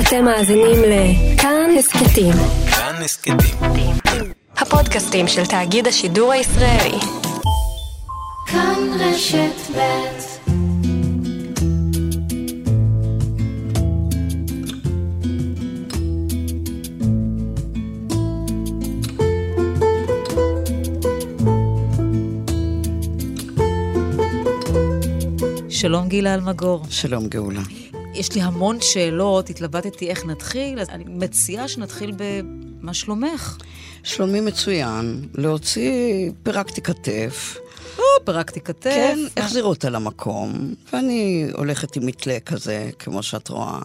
אתם מאזינים לכאן הסכתים. כאן הסכתים. הפודקאסטים של תאגיד השידור הישראלי. כאן רשת ב' שלום גילה אלמגור. שלום גאולה. יש לי המון שאלות, התלבטתי איך נתחיל, אז אני מציעה שנתחיל במה שלומך. שלומי מצוין, להוציא פירקתי כתף. או, פרקתי כתף. כן, החזיר אותה למקום, ואני הולכת עם מתלה כזה, כמו שאת רואה.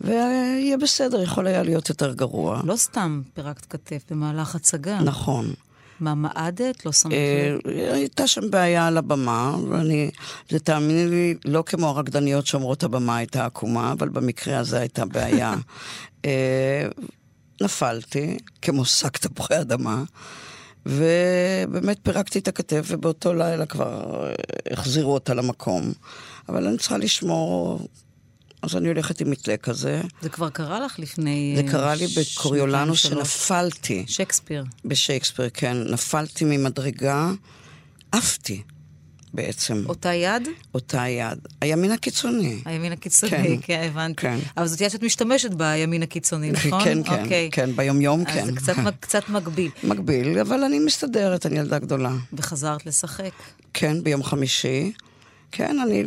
ויהיה בסדר, יכול היה להיות יותר גרוע. לא סתם פירקת כתף במהלך הצגה. נכון. מה, מעדת? לא שמת אה, לב. הייתה שם בעיה על הבמה, ואני, זה תאמיני לי, לא כמו הרקדניות שאומרות הבמה הייתה עקומה, אבל במקרה הזה הייתה בעיה. אה, נפלתי, כמו שק תפוחי אדמה, ובאמת פירקתי את הכתף, ובאותו לילה כבר אה, החזירו אותה למקום. אבל אני צריכה לשמור, אז אני הולכת עם מתלה כזה. זה כבר קרה לך לפני... זה אה, קרה לי בקוריולנו. שנפלתי. שייקספיר. בשייקספיר, כן. נפלתי ממדרגה, עפתי בעצם. אותה יד? אותה יד. הימין הקיצוני. הימין הקיצוני, כן. כן, הבנתי. כן. אבל זאת יד שאת משתמשת בימין הקיצוני, נכון? כן, כן, אוקיי. כן, ביומיום כן. אז זה קצת, קצת מגביל. מגביל, אבל אני מסתדרת, אני ילדה גדולה. וחזרת לשחק. כן, ביום חמישי. כן, אני,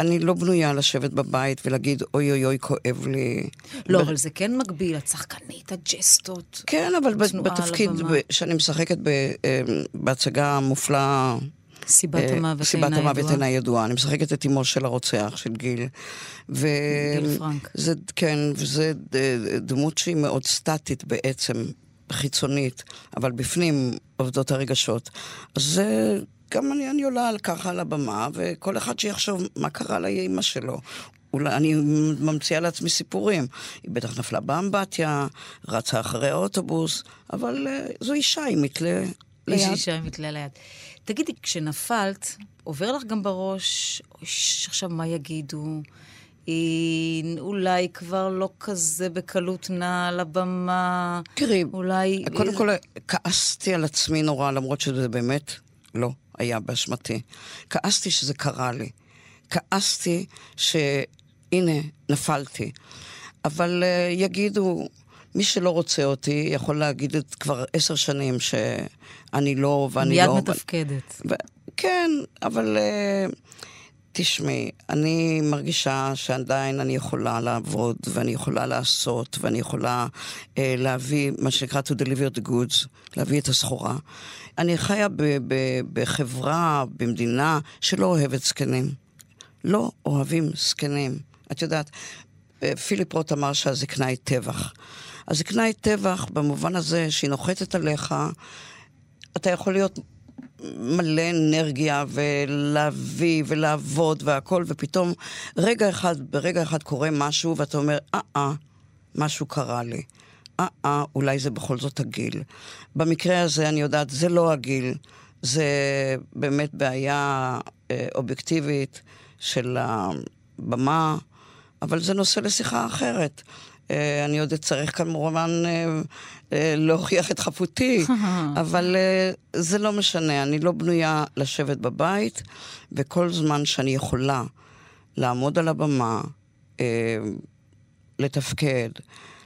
אני לא בנויה לשבת בבית ולהגיד, אוי אוי אוי, כואב לי. לא, ב- אבל זה כן מגביל, את שחקנית, הג'סטות. כן, אבל בתפקיד. ב- שאני משחקת ב- אה, בהצגה המופלאה סיבת אה, המוות סיבת אינה המוות ידועה. אינה ידועה. אני משחקת את אמו של הרוצח, של גיל. ו... גיל פרנק. זה, כן, וזה ד- דמות שהיא מאוד סטטית בעצם, חיצונית, אבל בפנים עובדות הרגשות. אז זה... גם אני, אני עולה על ככה על הבמה, וכל אחד שיחשוב מה קרה לאימא שלו. אולי אני ממציאה לעצמי סיפורים. היא בטח נפלה באמבטיה, רצה אחרי האוטובוס, אבל uh, זו אישה עם מתלה יש ליד. אישה עם מתלה ליד. תגידי, כשנפלת, עובר לך גם בראש, "אוי, עכשיו מה יגידו? היא אולי כבר לא כזה בקלות נעה על הבמה. תראי, אולי... קודם כל, כעסתי על עצמי נורא, למרות שזה באמת לא היה באשמתי. כעסתי שזה קרה לי. כעסתי שהנה, נפלתי. אבל uh, יגידו, מי שלא רוצה אותי יכול להגיד את כבר עשר שנים שאני לא ואני מיד לא... מתפקדת. ו... כן, אבל uh, תשמעי, אני מרגישה שעדיין אני יכולה לעבוד, ואני יכולה לעשות, ואני יכולה uh, להביא, מה שנקרא to deliver the goods, להביא את הסחורה. אני חיה ב- ב- בחברה, במדינה, שלא אוהבת זקנים. לא אוהבים זקנים. את יודעת, אה, פיליפ רוט אמר שהזקנה היא טבח. הזקנה היא טבח במובן הזה שהיא נוחתת עליך, אתה יכול להיות מלא אנרגיה ולהביא ולעבוד והכל, ופתאום רגע אחד, ברגע אחד קורה משהו ואתה אומר, אה-אה, משהו קרה לי. אה-אה, אולי זה בכל זאת הגיל. במקרה הזה אני יודעת, זה לא הגיל, זה באמת בעיה אה, אובייקטיבית של הבמה, אבל זה נושא לשיחה אחרת. אה, אני עוד אצטרך כמובן אה, אה, להוכיח את חפותי, אבל זה לא משנה, אני לא בנויה לשבת בבית, וכל זמן שאני יכולה לעמוד על הבמה, לתפקד,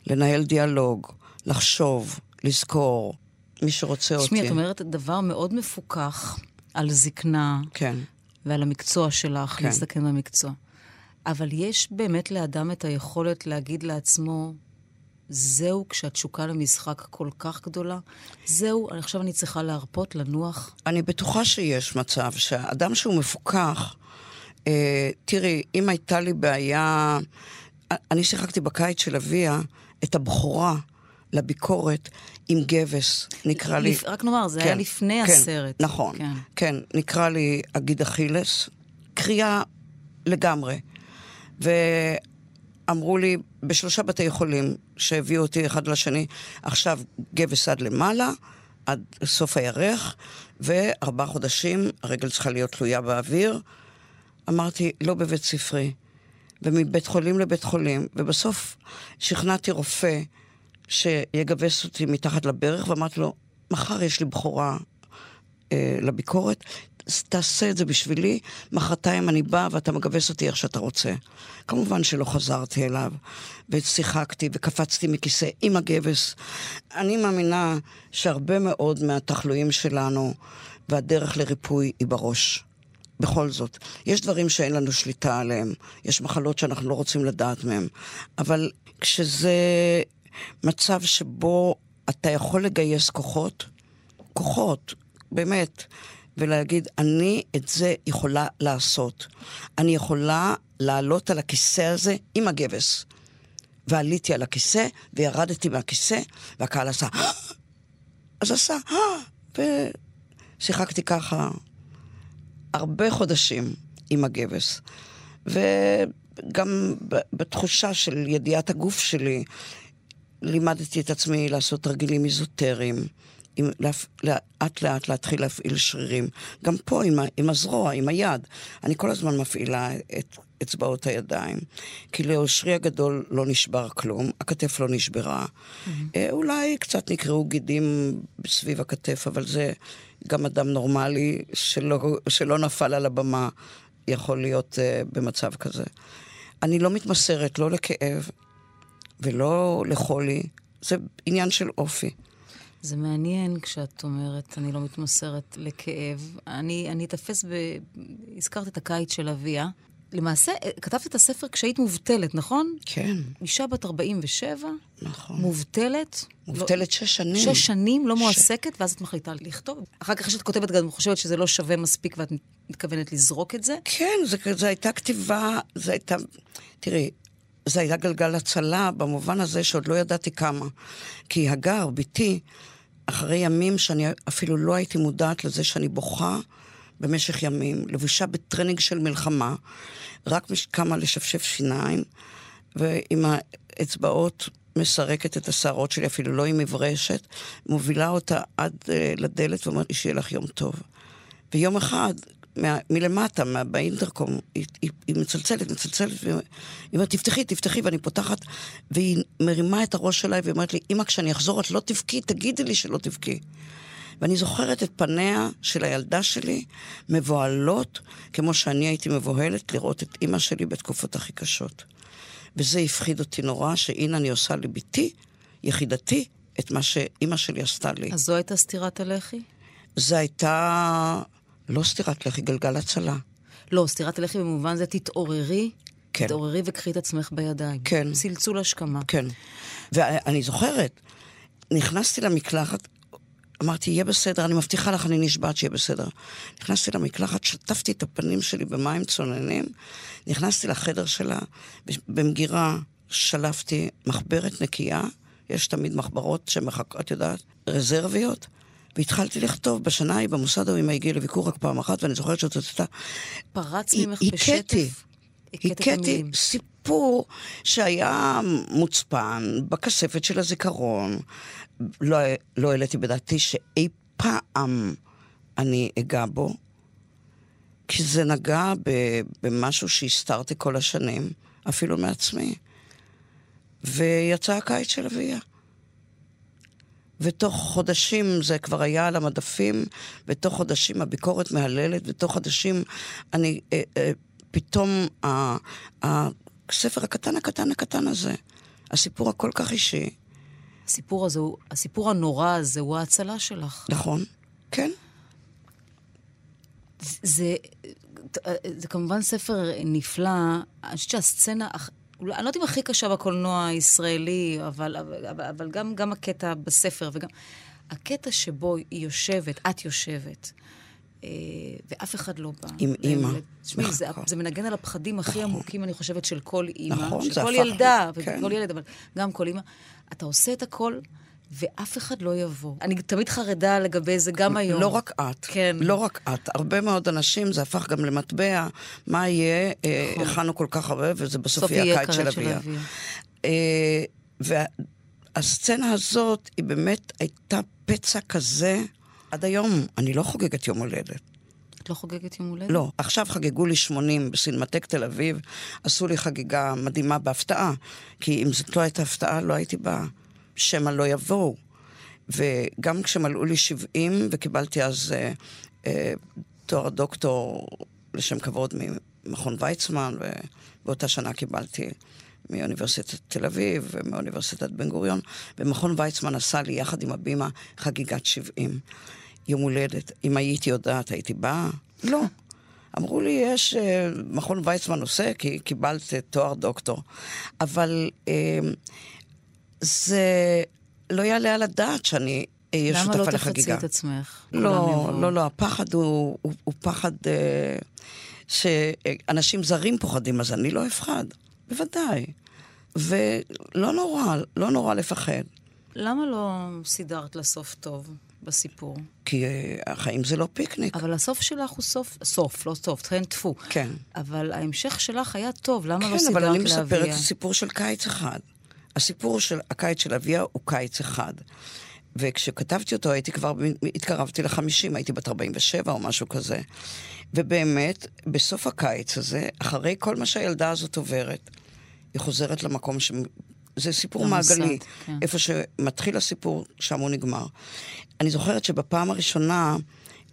לנהל דיאלוג, לחשוב, לזכור, מי שרוצה אותי. תשמעי, את אומרת דבר מאוד מפוכח על זקנה כן. ועל המקצוע שלך, כן. להסתכן במקצוע. אבל יש באמת לאדם את היכולת להגיד לעצמו, זהו, כשהתשוקה למשחק כל כך גדולה, זהו, עכשיו אני צריכה להרפות, לנוח. אני בטוחה שיש מצב שאדם שהוא מפוקח, אה, תראי, אם הייתה לי בעיה, אני שיחקתי בקיץ של אביה את הבכורה לביקורת עם גבס, נקרא לי... רק נאמר, זה היה לפני כן, הסרט. נכון, כן. כן, נקרא לי אגיד אכילס, קריאה לגמרי. ואמרו לי, בשלושה בתי חולים שהביאו אותי אחד לשני, עכשיו גבס עד למעלה, עד סוף הירך, וארבעה חודשים, הרגל צריכה להיות תלויה באוויר. אמרתי, לא בבית ספרי. ומבית חולים לבית חולים, ובסוף שכנעתי רופא שיגבס אותי מתחת לברך, ואמרתי לו, מחר יש לי בכורה אה, לביקורת, תעשה את זה בשבילי, מחרתיים אני באה ואתה מגבס אותי איך שאתה רוצה. כמובן שלא חזרתי אליו, ושיחקתי וקפצתי מכיסא עם הגבס. אני מאמינה שהרבה מאוד מהתחלואים שלנו והדרך לריפוי היא בראש. בכל זאת, יש דברים שאין לנו שליטה עליהם, יש מחלות שאנחנו לא רוצים לדעת מהם, אבל כשזה מצב שבו אתה יכול לגייס כוחות, כוחות, באמת, ולהגיד, אני את זה יכולה לעשות. אני יכולה לעלות על הכיסא הזה עם הגבס. ועליתי על הכיסא, וירדתי מהכיסא, והקהל עשה, אז עשה, ושיחקתי ככה הרבה חודשים עם הגבס. וגם בתחושה של ידיעת הגוף שלי, לימדתי את עצמי לעשות תרגילים איזוטריים. עם, לאט לאט להתחיל להפעיל שרירים. גם פה עם, עם הזרוע, עם היד. אני כל הזמן מפעילה את אצבעות הידיים. כי לאושרי הגדול לא נשבר כלום, הכתף לא נשברה. Mm-hmm. אולי קצת נקראו גידים סביב הכתף, אבל זה גם אדם נורמלי שלא, שלא נפל על הבמה יכול להיות uh, במצב כזה. אני לא מתמסרת לא לכאב ולא לחולי, זה עניין של אופי. זה מעניין כשאת אומרת, אני לא מתמסרת לכאב. אני, אני אתפס ב... הזכרת את הקיץ של אביה. למעשה, כתבת את הספר כשהיית מובטלת, נכון? כן. אישה בת 47, נכון. מובטלת. מובטלת לא, שש שנים. שש שנים, לא ש... מועסקת, ואז את מחליטה לכתוב. אחר כך כשאת כותבת, גם חושבת שזה לא שווה מספיק ואת מתכוונת לזרוק את זה? כן, זו הייתה כתיבה, זו הייתה... תראי, זה היה גלגל הצלה במובן הזה שעוד לא ידעתי כמה. כי הגר, בתי, אחרי ימים שאני אפילו לא הייתי מודעת לזה שאני בוכה במשך ימים, לבושה בטרנינג של מלחמה, רק קמה לשפשף שיניים, ועם האצבעות מסרקת את השערות שלי, אפילו לא עם מברשת, מובילה אותה עד אה, לדלת ואומרת לי שיהיה לך יום טוב. ויום אחד, מה, מלמטה, מה, באינטרקום, היא, היא, היא מצלצלת, מצלצלת, והיא אומרת, תפתחי, תפתחי, ואני פותחת, והיא מרימה את הראש אליי ואומרת לי, אמא, כשאני אחזור את לא תבכי, תגידי לי שלא תבכי. ואני זוכרת את פניה של הילדה שלי מבוהלות, כמו שאני הייתי מבוהלת לראות את אימא שלי בתקופות הכי קשות. וזה הפחיד אותי נורא, שהנה אני עושה לביתי, יחידתי, את מה שאימא שלי עשתה לי. אז זו הייתה סטירת הלחי? זו הייתה לא סטירת לחי, גלגל הצלה. לא, סטירת הלחי במובן זה תתעוררי, כן. תתעוררי וקחי את עצמך בידיים. כן. צלצול השכמה. כן. ואני זוכרת, נכנסתי למקלחת, אמרתי, יהיה בסדר, אני מבטיחה לך, אני נשבעת שיהיה בסדר. נכנסתי למקלחת, שטפתי את הפנים שלי במים צוננים, נכנסתי לחדר שלה, במגירה שלפתי מחברת נקייה, יש תמיד מחברות שמחכות, את יודעת, רזרביות, והתחלתי לכתוב בשנה ההיא במוסד ההוא, אמא הגיעה לביקור רק פעם אחת, ואני זוכרת יודעת, פרץ ממך בשטף. הכיתי סיפור שהיה מוצפן בכספת של הזיכרון. לא, לא העליתי בדעתי שאי פעם אני אגע בו, כי זה נגע במשהו שהסתרתי כל השנים, אפילו מעצמי. ויצא הקיץ של אביה. ותוך חודשים זה כבר היה על המדפים, ותוך חודשים הביקורת מהללת, ותוך חודשים אני, אה, אה, פתאום ה, הספר הקטן הקטן הקטן הזה, הסיפור הכל כך אישי. הסיפור הזה, הסיפור הנורא הזה הוא ההצלה שלך. נכון, כן. זה, זה, זה כמובן ספר נפלא. אני חושבת שהסצנה אני לא יודעת אם הכי קשה בקולנוע הישראלי, אבל, אבל, אבל גם, גם הקטע בספר, וגם... הקטע שבו היא יושבת, את יושבת, אה, ואף אחד לא בא. עם אימא. תשמעי, זה, זה מנגן על הפחדים הכי נכון. עמוקים, אני חושבת, של כל אימא. נכון, של כל ילדה, כן. וכל ילד, אבל גם כל אימא. אתה עושה את הכל ואף אחד לא יבוא. אני תמיד חרדה לגבי זה גם היום. לא רק את. כן. לא רק את. הרבה מאוד אנשים, זה הפך גם למטבע, מה יהיה, אה, נכון. הכנו כל כך הרבה, וזה בסוף יהיה הקיץ של אביה. אה, והסצנה הזאת, היא באמת הייתה פצע כזה. עד היום אני לא חוגגת יום הולדת. את לא חוגגת יום הולדת? לא, עכשיו חגגו לי 80 בסינמטק תל אביב, עשו לי חגיגה מדהימה בהפתעה, כי אם זאת לא הייתה הפתעה, לא הייתי באה. שמא לא יבואו. וגם כשמלאו לי 70, וקיבלתי אז אה, אה, תואר דוקטור לשם כבוד ממכון ויצמן, ובאותה שנה קיבלתי מאוניברסיטת תל אביב ומאוניברסיטת בן גוריון, ומכון ויצמן עשה לי יחד עם הבימה חגיגת 70. יום הולדת. אם הייתי יודעת, הייתי באה? לא. אמרו לי, יש, אה, מכון ויצמן עושה, כי קיבלת תואר דוקטור. אבל אה, זה לא יעלה על הדעת שאני אהיה שותפה לחגיגה. למה לא תחצי את עצמך? לא, לא, לא, הפחד הוא, הוא, הוא פחד אה, שאנשים זרים פוחדים, אז אני לא אפחד, בוודאי. ולא נורא, לא נורא לפחד. למה לא סידרת לסוף טוב בסיפור? כי אה, החיים זה לא פיקניק. אבל הסוף שלך הוא סוף, סוף, לא סוף, תכן טפו. כן. אבל ההמשך שלך היה טוב, למה כן, לא סידרת אבל לאביה? אני מספרת סיפור של קיץ אחד. הסיפור של הקיץ של אביה הוא קיץ אחד. וכשכתבתי אותו הייתי כבר, התקרבתי לחמישים, הייתי בת 47 או משהו כזה. ובאמת, בסוף הקיץ הזה, אחרי כל מה שהילדה הזאת עוברת, היא חוזרת למקום ש... זה סיפור למוסד, מעגלי. כן. איפה שמתחיל הסיפור, שם הוא נגמר. אני זוכרת שבפעם הראשונה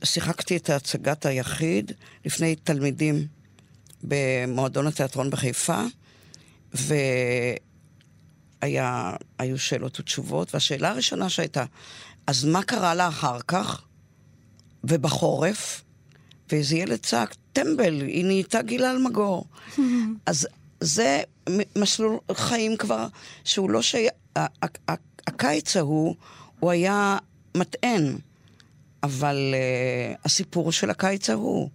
שיחקתי את הצגת היחיד לפני תלמידים במועדון התיאטרון בחיפה, והיו שאלות ותשובות, והשאלה הראשונה שהייתה, אז מה קרה לה אחר כך, ובחורף? ואיזה ילד צעק, טמבל, היא נהייתה גילה אלמגור. אז זה מסלול חיים כבר, שהוא לא ש... הקיץ ההוא, הוא היה מטען, אבל uh, הסיפור של הקיץ ההוא,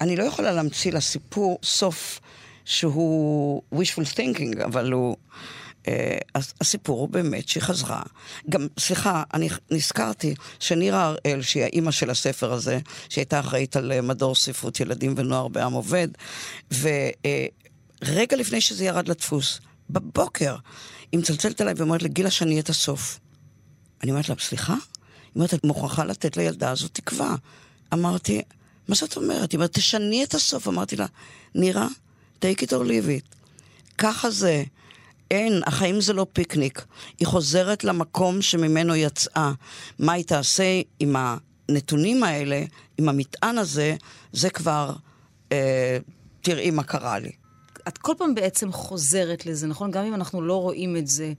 אני לא יכולה להמציא לסיפור סוף שהוא wishful thinking, אבל הוא... Uh, הסיפור הוא באמת שהיא חזרה. גם, סליחה, אני נזכרתי שנירה הראל, שהיא האימא של הספר הזה, שהייתה אחראית על אה, מדור ספרות ילדים ונוער בעם עובד, ורגע לפני שזה ירד לדפוס, בבוקר, היא מצלצלת אליי ואומרת לי, גילה, שאני את הסוף. אני אומרת לה, סליחה? היא אומרת, את מוכרחה לתת לילדה הזאת תקווה. אמרתי, מה זאת אומרת? היא אומרת, תשני את הסוף. אמרתי לה, נירה, take it or leave it. ככה זה. אין, החיים זה לא פיקניק. היא חוזרת למקום שממנו יצאה. מה היא תעשה עם הנתונים האלה, עם המטען הזה, זה כבר, אה, תראי מה קרה לי. את כל פעם בעצם חוזרת לזה, נכון? גם אם אנחנו לא רואים את זה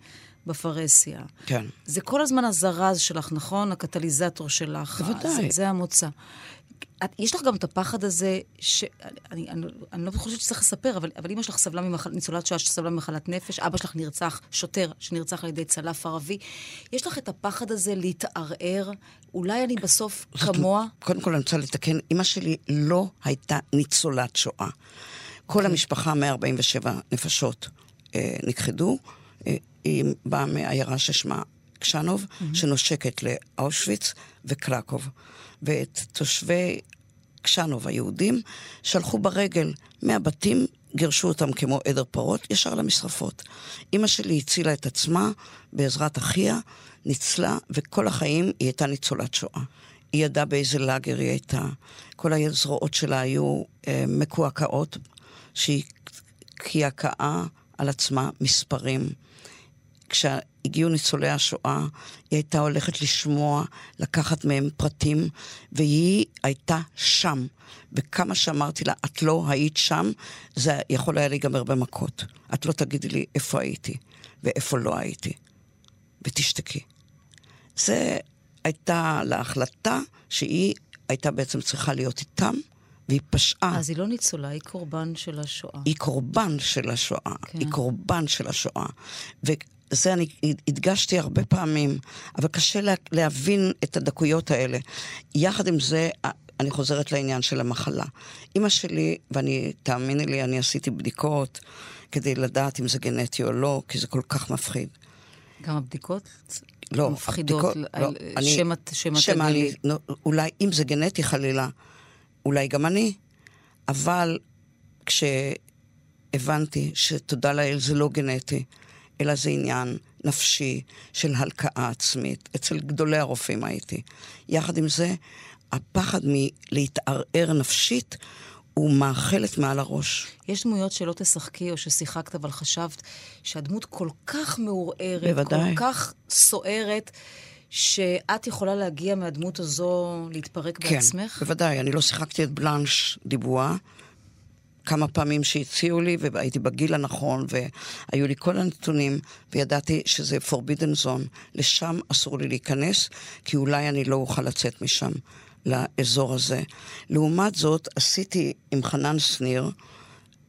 בפרהסיה. כן. זה כל הזמן הזרז שלך, נכון? הקטליזטור שלך. בוודאי. זה, זה המוצא. את, יש לך גם את הפחד הזה, ש... אני, אני, אני לא חושבת שצריך לספר, אבל, אבל אמא שלך סבלה ממחל... ניצולת שואה שסבלה ממחלת נפש, אבא שלך נרצח, שוטר שנרצח על ידי צלף ערבי. יש לך את הפחד הזה להתערער, אולי אני בסוף כמוה? קודם כל אני רוצה לתקן, אימא שלי לא הייתה ניצולת שואה. כל המשפחה, 147 נפשות, אה, נכחדו. אה, היא באה מעיירה ששמה קשנוב, שנושקת לאושוויץ וקרקוב. ואת תושבי קשנוב היהודים שלחו ברגל מהבתים, גירשו אותם כמו עדר פרות, ישר למשרפות. אימא שלי הצילה את עצמה בעזרת אחיה, ניצלה, וכל החיים היא הייתה ניצולת שואה. היא ידעה באיזה לאגר היא הייתה. כל הזרועות שלה היו אה, מקועקעות, שהיא קעקעה על עצמה מספרים. כשהגיעו ניצולי השואה, היא הייתה הולכת לשמוע, לקחת מהם פרטים, והיא הייתה שם. וכמה שאמרתי לה, את לא היית שם, זה יכול היה להיגמר במכות. את לא תגידי לי איפה הייתי ואיפה לא הייתי. ותשתקי. זה הייתה לה החלטה שהיא הייתה בעצם צריכה להיות איתם, והיא פשעה. אז היא לא ניצולה, היא קורבן של השואה. היא קורבן של השואה. כן. היא קורבן של השואה. וזה אני הדגשתי הרבה פעמים, אבל קשה לה, להבין את הדקויות האלה. יחד עם זה, אני חוזרת לעניין של המחלה. אימא שלי, ואני, תאמיני לי, אני עשיתי בדיקות כדי לדעת אם זה גנטי או לא, כי זה כל כך מפחיד. גם הבדיקות לא, מפחידות הבדיקות, על לא, אני- שמא שמא שמא תגלי. אני, נו, אולי, אם זה גנטי חלילה, אולי גם אני, אבל כשהבנתי שתודה לאל זה לא גנטי, אלא זה עניין נפשי של הלקאה עצמית, אצל גדולי הרופאים הייתי. יחד עם זה, הפחד מלהתערער נפשית הוא מאכלת מעל הראש. יש דמויות שלא תשחקי או ששיחקת, אבל חשבת שהדמות כל כך מעורערת, בוודאי. כל כך סוערת, שאת יכולה להגיע מהדמות הזו להתפרק כן, בעצמך? בוודאי. אני לא שיחקתי את בלאנש דיבואה. כמה פעמים שהציעו לי, והייתי בגיל הנכון, והיו לי כל הנתונים, וידעתי שזה forbidden zone. לשם אסור לי להיכנס, כי אולי אני לא אוכל לצאת משם, לאזור הזה. לעומת זאת, עשיתי עם חנן שניר,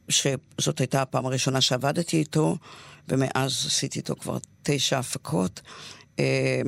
שזאת הייתה הפעם הראשונה שעבדתי איתו, ומאז עשיתי איתו כבר תשע הפקות. אה,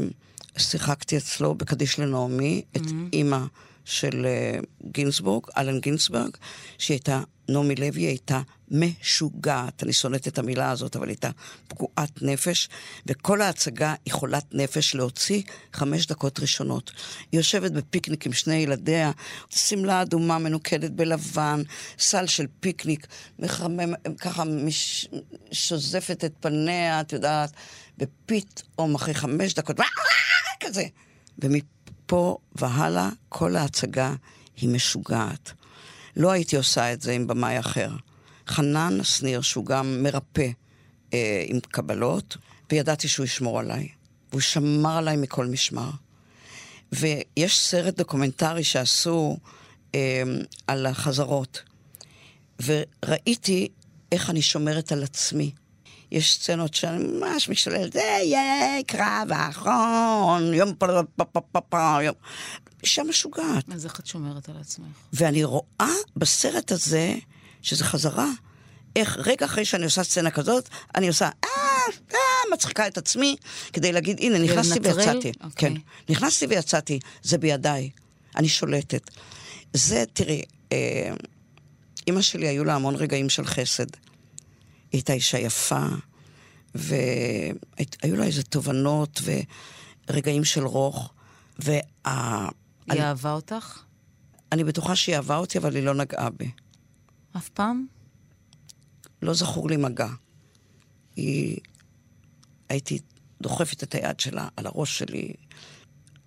שיחקתי אצלו בקדיש לנעמי את אימא של אה, גינזבורג, אלן גינזברג, שהיא הייתה, נעמי לוי הייתה משוגעת. אני שונאת את המילה הזאת, אבל הייתה פגועת נפש, וכל ההצגה היא חולת נפש להוציא חמש דקות ראשונות. היא יושבת בפיקניק עם שני ילדיה, שמלה אדומה מנוקדת בלבן, סל של פיקניק, מחמם, ככה מש, שוזפת את פניה, את יודעת, ופתאום אחרי חמש דקות, כזה. ומפה והלאה, כל ההצגה היא משוגעת. לא הייתי עושה את זה עם במאי אחר. חנן שניר, שהוא גם מרפא אה, עם קבלות, וידעתי שהוא ישמור עליי. והוא שמר עליי מכל משמר. ויש סרט דוקומנטרי שעשו אה, על החזרות, וראיתי איך אני שומרת על עצמי. יש סצנות שאני ממש משתוללת, היי, היי, קרב האחרון, יום פה פה פה פה פה, יום... אישה משוגעת. אז איך את שומרת על עצמך? ואני רואה בסרט הזה, שזה חזרה, איך רגע אחרי שאני עושה סצנה כזאת, אני עושה, אה, אה, מצחיקה את עצמי, כדי להגיד, הנה, נכנסתי לנטרל? ויצאתי. אוקיי. כן, נכנסתי ויצאתי, זה בידיי, אני שולטת. זה, תראי, אה, אימא שלי היו לה המון רגעים של חסד. היא הייתה אישה יפה, והיו לה איזה תובנות ורגעים של רוך, וה... היא אהבה אותך? אני בטוחה שהיא אהבה אותי, אבל היא לא נגעה בי. אף פעם? לא זכור לי מגע. היא... הייתי דוחפת את היד שלה על הראש שלי.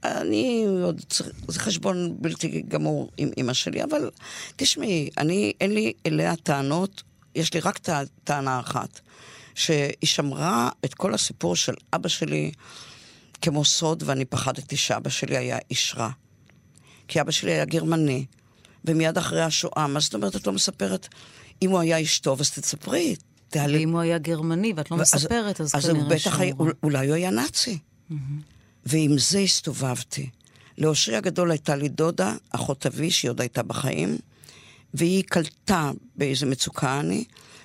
אני עוד צריך... זה חשבון בלתי גמור עם אימא שלי, אבל תשמעי, אני, אין לי אליה טענות, יש לי רק טע- טענה אחת, שהיא שמרה את כל הסיפור של אבא שלי כמו סוד, ואני פחדתי שאבא שלי היה איש רע. כי אבא שלי היה גרמני, ומיד אחרי השואה, מה זאת אומרת את לא מספרת? אם הוא היה איש טוב, אז תספרי, תעלי. ואם הוא היה גרמני ואת לא מספרת, אז אז כנראה הוא בטח היה, שהוא. אולי הוא היה נאצי. ועם זה הסתובבתי. לאושרי הגדול הייתה לי דודה, אחות אבי, שהיא עוד הייתה בחיים, והיא קלטה באיזה מצוקה אני,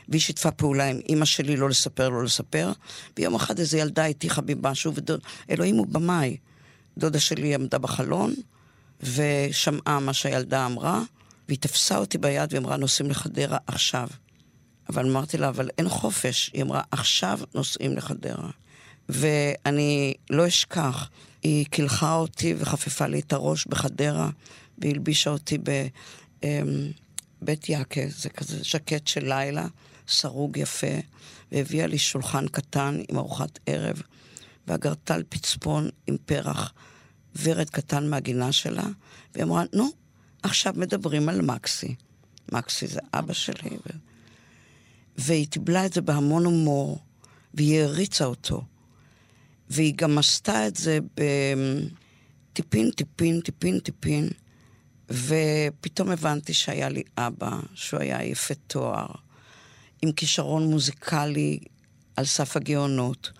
והיא שיתפה פעולה עם אימא שלי לא לספר, לא לספר, ויום אחד איזו ילדה הטיחה בי משהו, ואלוהים הוא במאי. דודה שלי עמדה בחלון, ושמעה מה שהילדה אמרה, והיא תפסה אותי ביד והיא אמרה, נוסעים לחדרה עכשיו. אבל אמרתי לה, אבל אין חופש. היא אמרה, עכשיו נוסעים לחדרה. ואני לא אשכח, היא קילחה אותי וחפפה לי את הראש בחדרה, והלבישה אותי בבית יקה, זה כזה ז'קט של לילה, סרוג יפה, והביאה לי שולחן קטן עם ארוחת ערב, ואגרטל פצפון עם פרח, ורד קטן מהגינה שלה, והיא אמרה, נו, עכשיו מדברים על מקסי. מקסי זה אבא שלי. ו... והיא טיבלה את זה בהמון הומור, והיא העריצה אותו. והיא גם עשתה את זה בטיפין, טיפין, טיפין, טיפין. ופתאום הבנתי שהיה לי אבא, שהוא היה יפה תואר, עם כישרון מוזיקלי על סף הגאונות,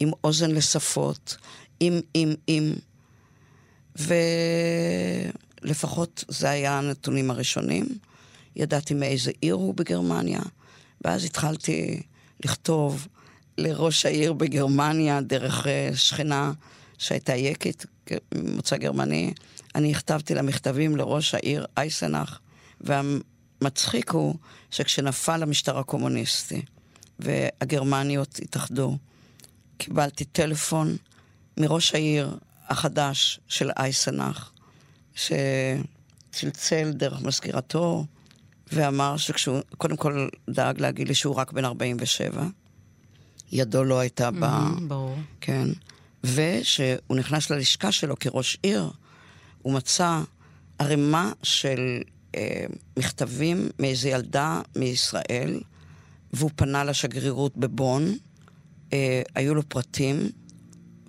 עם אוזן לשפות, עם, עם, עם. ולפחות זה היה הנתונים הראשונים. ידעתי מאיזה עיר הוא בגרמניה, ואז התחלתי לכתוב לראש העיר בגרמניה דרך אה, שכנה שהייתה יקית, ממוצא גרמני. אני הכתבתי לה מכתבים לראש העיר אייסנאך, והמצחיק הוא שכשנפל המשטר הקומוניסטי והגרמניות התאחדו, קיבלתי טלפון מראש העיר החדש של אייסנאך, שצלצל דרך מזכירתו, ואמר שכשהוא, קודם כל דאג להגיד לי שהוא רק בן 47, ידו לא הייתה ב... Mm, ברור. כן. ושהוא נכנס ללשכה שלו כראש עיר, הוא מצא ערימה של אה, מכתבים מאיזו ילדה מישראל, והוא פנה לשגרירות בבון, אה, היו לו פרטים,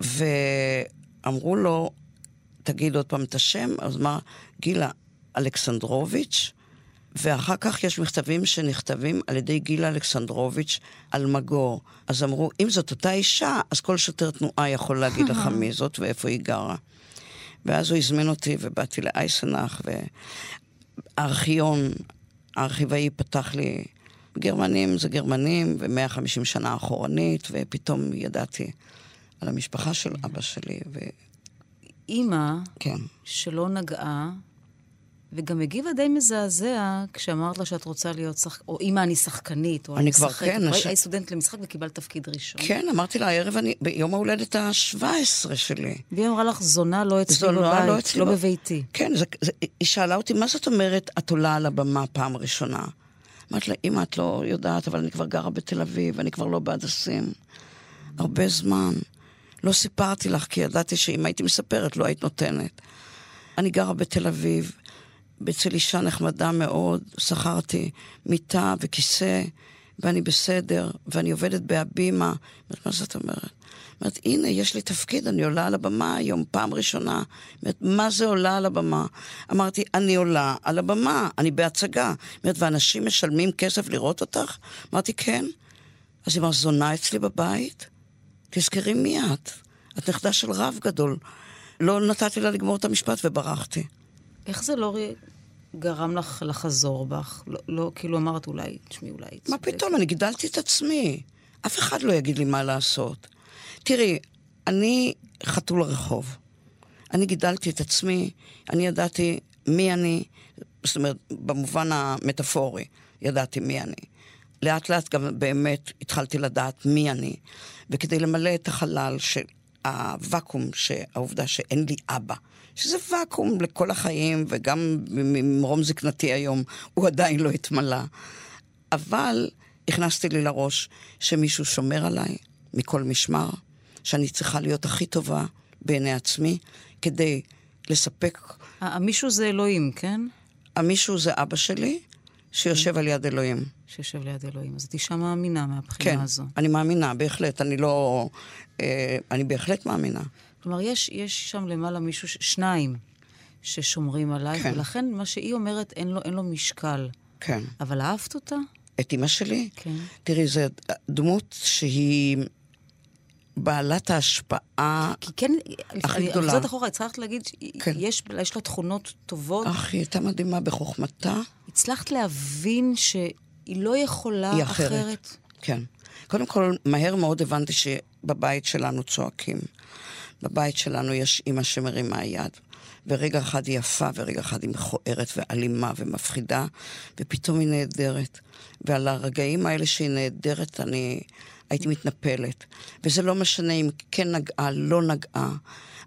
ואמרו לו, תגיד עוד פעם את השם, אז מה, גילה אלכסנדרוביץ', ואחר כך יש מכתבים שנכתבים על ידי גילה אלכסנדרוביץ' על מגור. אז אמרו, אם זאת אותה אישה, אז כל שוטר תנועה יכול להגיד לך מי זאת ואיפה היא גרה. ואז הוא הזמין אותי ובאתי לאייסנאך, והארכיון, הארכיבאי פתח לי, גרמנים זה גרמנים, ו-150 שנה אחורנית, ופתאום ידעתי על המשפחה של אבא שלי, ו... אימא כן. שלא נגעה, וגם הגיבה די מזעזע כשאמרת לה שאת רוצה להיות שחקנית, או אימא, אני שחקנית, או אני כבר, כן, או הש- היית סטודנט למשחק וקיבלת תפקיד ראשון. כן, אמרתי לה, הערב אני, ביום ההולדת ה-17 שלי. והיא אמרה לך, זונה לא אצלי זונה בבית, לא אצלי לא בב- בביתי. כן, זה, זה, היא שאלה אותי, מה זאת אומרת, את עולה על הבמה פעם ראשונה? אמרתי לה, אמא, את לא יודעת, אבל אני כבר גרה בתל אביב, אני כבר לא בהדסים. הרבה זמן. לא סיפרתי לך, כי ידעתי שאם הייתי מספרת, לא היית נותנת. אני גרה בתל אביב, אצל אישה נחמדה מאוד, שכרתי מיטה וכיסא, ואני בסדר, ואני עובדת בהבימה. מה זאת אומרת? אומרת, הנה, יש לי תפקיד, אני עולה על הבמה היום, פעם ראשונה. אומרת, מה זה עולה על הבמה? אמרתי, אני עולה על הבמה, אני בהצגה. אומרת, ואנשים משלמים כסף לראות אותך? אמרתי, כן. אז היא אמרה, זונה אצלי בבית? תזכרי מי את. את נכדה של רב גדול. לא נתתי לה לגמור את המשפט וברחתי. איך זה לא גרם לך לחזור בך? לא, לא כאילו אמרת אולי, תשמעי, אולי... מה צודקת. פתאום, אני גידלתי את עצמי. אף אחד לא יגיד לי מה לעשות. תראי, אני חתול הרחוב. אני גידלתי את עצמי, אני ידעתי מי אני, זאת אומרת, במובן המטאפורי, ידעתי מי אני. לאט לאט גם באמת התחלתי לדעת מי אני, וכדי למלא את החלל של הוואקום, שהעובדה שאין לי אבא, שזה ואקום לכל החיים, וגם ממרום זקנתי היום, הוא עדיין לא התמלא. אבל הכנסתי לי לראש שמישהו שומר עליי מכל משמר, שאני צריכה להיות הכי טובה בעיני עצמי, כדי לספק... המישהו זה אלוהים, כן? המישהו זה אבא שלי, שיושב על יד אלוהים. שיושב ליד אלוהים. אז את אישה מאמינה מהבחינה כן, הזו. אני מאמינה, בהחלט. אני לא... אה, אני בהחלט מאמינה. כלומר, יש, יש שם למעלה מישהו, ש... שניים, ששומרים עלייך, כן. ולכן מה שהיא אומרת, אין לו, אין לו משקל. כן. אבל אהבת אותה? את אימא שלי? כן. תראי, זו דמות שהיא בעלת ההשפעה כי כן, הכי אני גדולה. חוזרת אחורה, הצלחת להגיד, כן. יש, יש לה תכונות טובות. אך, היא הייתה מדהימה בחוכמתה. הצלחת להבין שהיא לא יכולה היא אחרת. אחרת. כן. קודם כל, מהר מאוד הבנתי שבבית שלנו צועקים. בבית שלנו יש אימא שמרימה יד. ורגע אחד היא יפה, ורגע אחד היא מכוערת ואלימה ומפחידה, ופתאום היא נהדרת. ועל הרגעים האלה שהיא נהדרת, אני הייתי מתנפלת. וזה לא משנה אם כן נגעה, לא נגעה.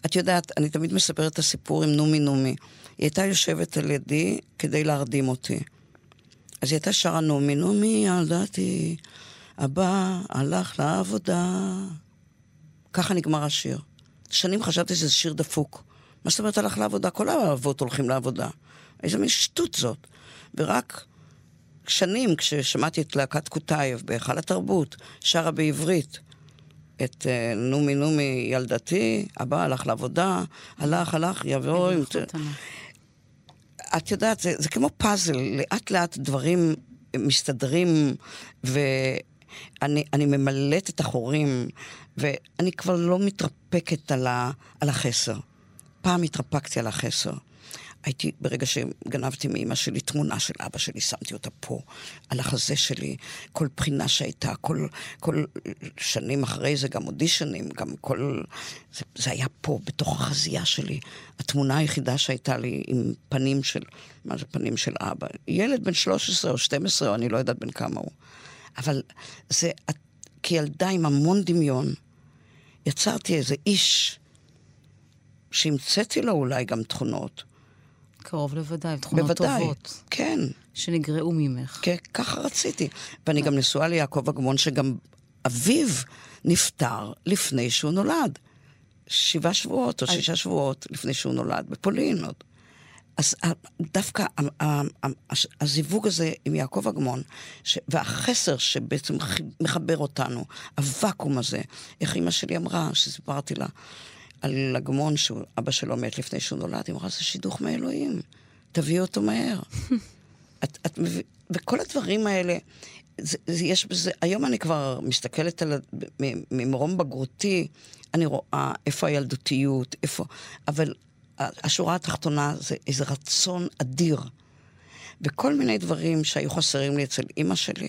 את יודעת, אני תמיד מספרת את הסיפור עם נומי נומי. היא הייתה יושבת על ידי כדי להרדים אותי. אז היא הייתה שרה נעמי, נעמי ילדתי, הבא הלך לעבודה. ככה נגמר השיר. שנים חשבתי שזה שיר דפוק. מה זאת אומרת הלך לעבודה? כל האבות הולכים לעבודה. איזה מין שטות זאת. ורק שנים, כששמעתי את להקת קוטייב בהיכל התרבות, שרה בעברית את אה, נומי נומי ילדתי, הבא הלך לעבודה, הלך, הלך, יבוא עם... את יודעת, זה, זה כמו פאזל, לאט לאט דברים מסתדרים, ואני אני ממלאת את החורים, ואני כבר לא מתרפקת על, ה, על החסר. פעם התרפקתי על החסר. הייתי, ברגע שגנבתי מאימא שלי תמונה של אבא שלי, שמתי אותה פה, על החזה שלי, כל בחינה שהייתה, כל, כל שנים אחרי זה, גם אודישנים, גם כל... זה, זה היה פה, בתוך החזייה שלי. התמונה היחידה שהייתה לי עם פנים של... מה זה פנים של אבא? ילד בן 13 או 12, או אני לא יודעת בן כמה הוא. אבל זה, כילדה עם המון דמיון, יצרתי איזה איש שהמצאתי לו אולי גם תכונות. קרוב לוודאי, תכונות בוודאי. טובות, כן, שנגרעו ממך. כן, ככה רציתי. ואני גם נשואה ליעקב אגמון, שגם אביו נפטר לפני שהוא נולד. שבעה שבועות או שישה שבועות לפני שהוא נולד, בפולין עוד. אז ה- דווקא הזיווג הזה עם יעקב אגמון, ש- והחסר שבעצם מחבר אותנו, הוואקום הזה, איך אימא שלי אמרה, שסיפרתי לה על אגמון, שאבא שלו מת לפני שהוא נולד, היא אמרה, זה שידוך מאלוהים, תביאי אותו מהר. את, את מבין, וכל הדברים האלה, זה, זה, יש בזה, היום אני כבר מסתכלת על, ממרום בגרותי, אני רואה איפה הילדותיות, איפה, אבל השורה התחתונה זה איזה רצון אדיר. וכל מיני דברים שהיו חסרים לי אצל אימא שלי,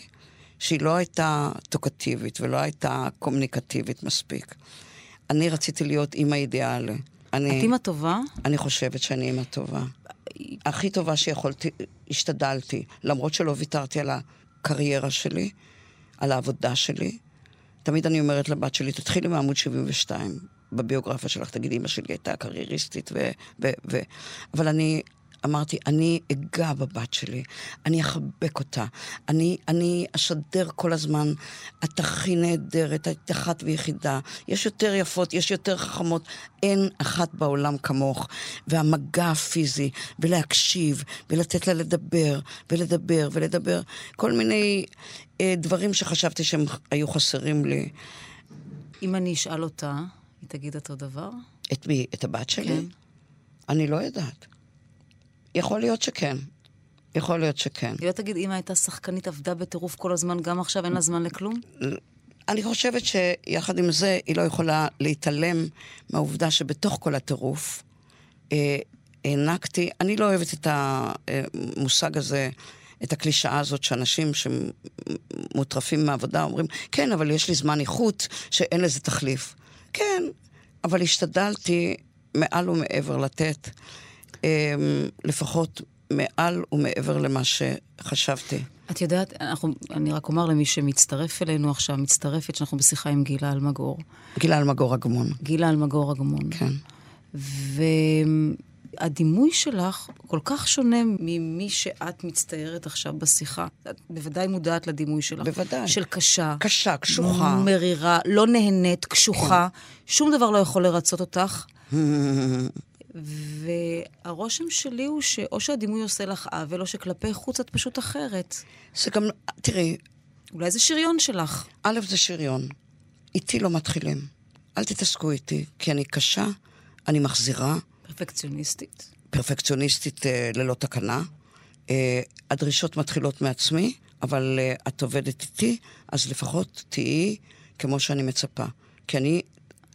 שהיא לא הייתה טוקטיבית ולא הייתה קומוניקטיבית מספיק. אני רציתי להיות אימא אידיאלי. אני... את אימא טובה? אני חושבת שאני אימא טובה. הכי טובה שיכולתי, השתדלתי, למרות שלא ויתרתי על הקריירה שלי, על העבודה שלי. תמיד אני אומרת לבת שלי, תתחילי מעמוד 72 בביוגרפיה שלך, תגידי, אמא שלי הייתה קרייריסטית, ו... ו, ו אבל אני אמרתי, אני אגע בבת שלי, אני אחבק אותה, אני, אני אשדר כל הזמן, את הכי נהדרת, את אחת ויחידה, יש יותר יפות, יש יותר חכמות, אין אחת בעולם כמוך. והמגע הפיזי, ולהקשיב, ולתת לה לדבר, ולדבר, ולדבר, כל מיני אה, דברים שחשבתי שהם היו חסרים לי. אם אני אשאל אותה, היא תגיד אותו דבר? את מי? את הבת שלי? כן. אני לא יודעת. יכול להיות שכן. יכול להיות שכן. היא לא תגיד, אמא הייתה שחקנית, עבדה בטירוף כל הזמן, גם עכשיו אין לה זמן לכלום? אני חושבת שיחד עם זה, היא לא יכולה להתעלם מהעובדה שבתוך כל הטירוף אה, הענקתי, אני לא אוהבת את המושג הזה, את הקלישאה הזאת שאנשים שמוטרפים מהעבודה אומרים, כן, אבל יש לי זמן איכות שאין לזה תחליף. כן, אבל השתדלתי מעל ומעבר לתת, אה, לפחות מעל ומעבר למה שחשבתי. את יודעת, אנחנו, אני רק אומר למי שמצטרף אלינו עכשיו, מצטרפת, שאנחנו בשיחה עם גילה אלמגור. גילה אלמגור אגמון. גילה אלמגור אגמון. כן. והדימוי שלך כל כך שונה ממי שאת מצטיירת עכשיו בשיחה. את בוודאי מודעת לדימוי שלך. בוודאי. של קשה. קשה, קשוחה. מרירה, לא נהנית, קשוחה. שום דבר לא יכול לרצות אותך. והרושם שלי הוא שאו שהדימוי עושה לך עוול, או שכלפי חוץ את פשוט אחרת. זה גם, תראי, אולי זה שריון שלך. א', זה שריון. איתי לא מתחילים. אל תתעסקו איתי, כי אני קשה, אני מחזירה, פרפקציוניסטית. פרפקציוניסטית אה, ללא תקנה. אה, הדרישות מתחילות מעצמי, אבל אה, את עובדת איתי, אז לפחות תהיי כמו שאני מצפה. כי אני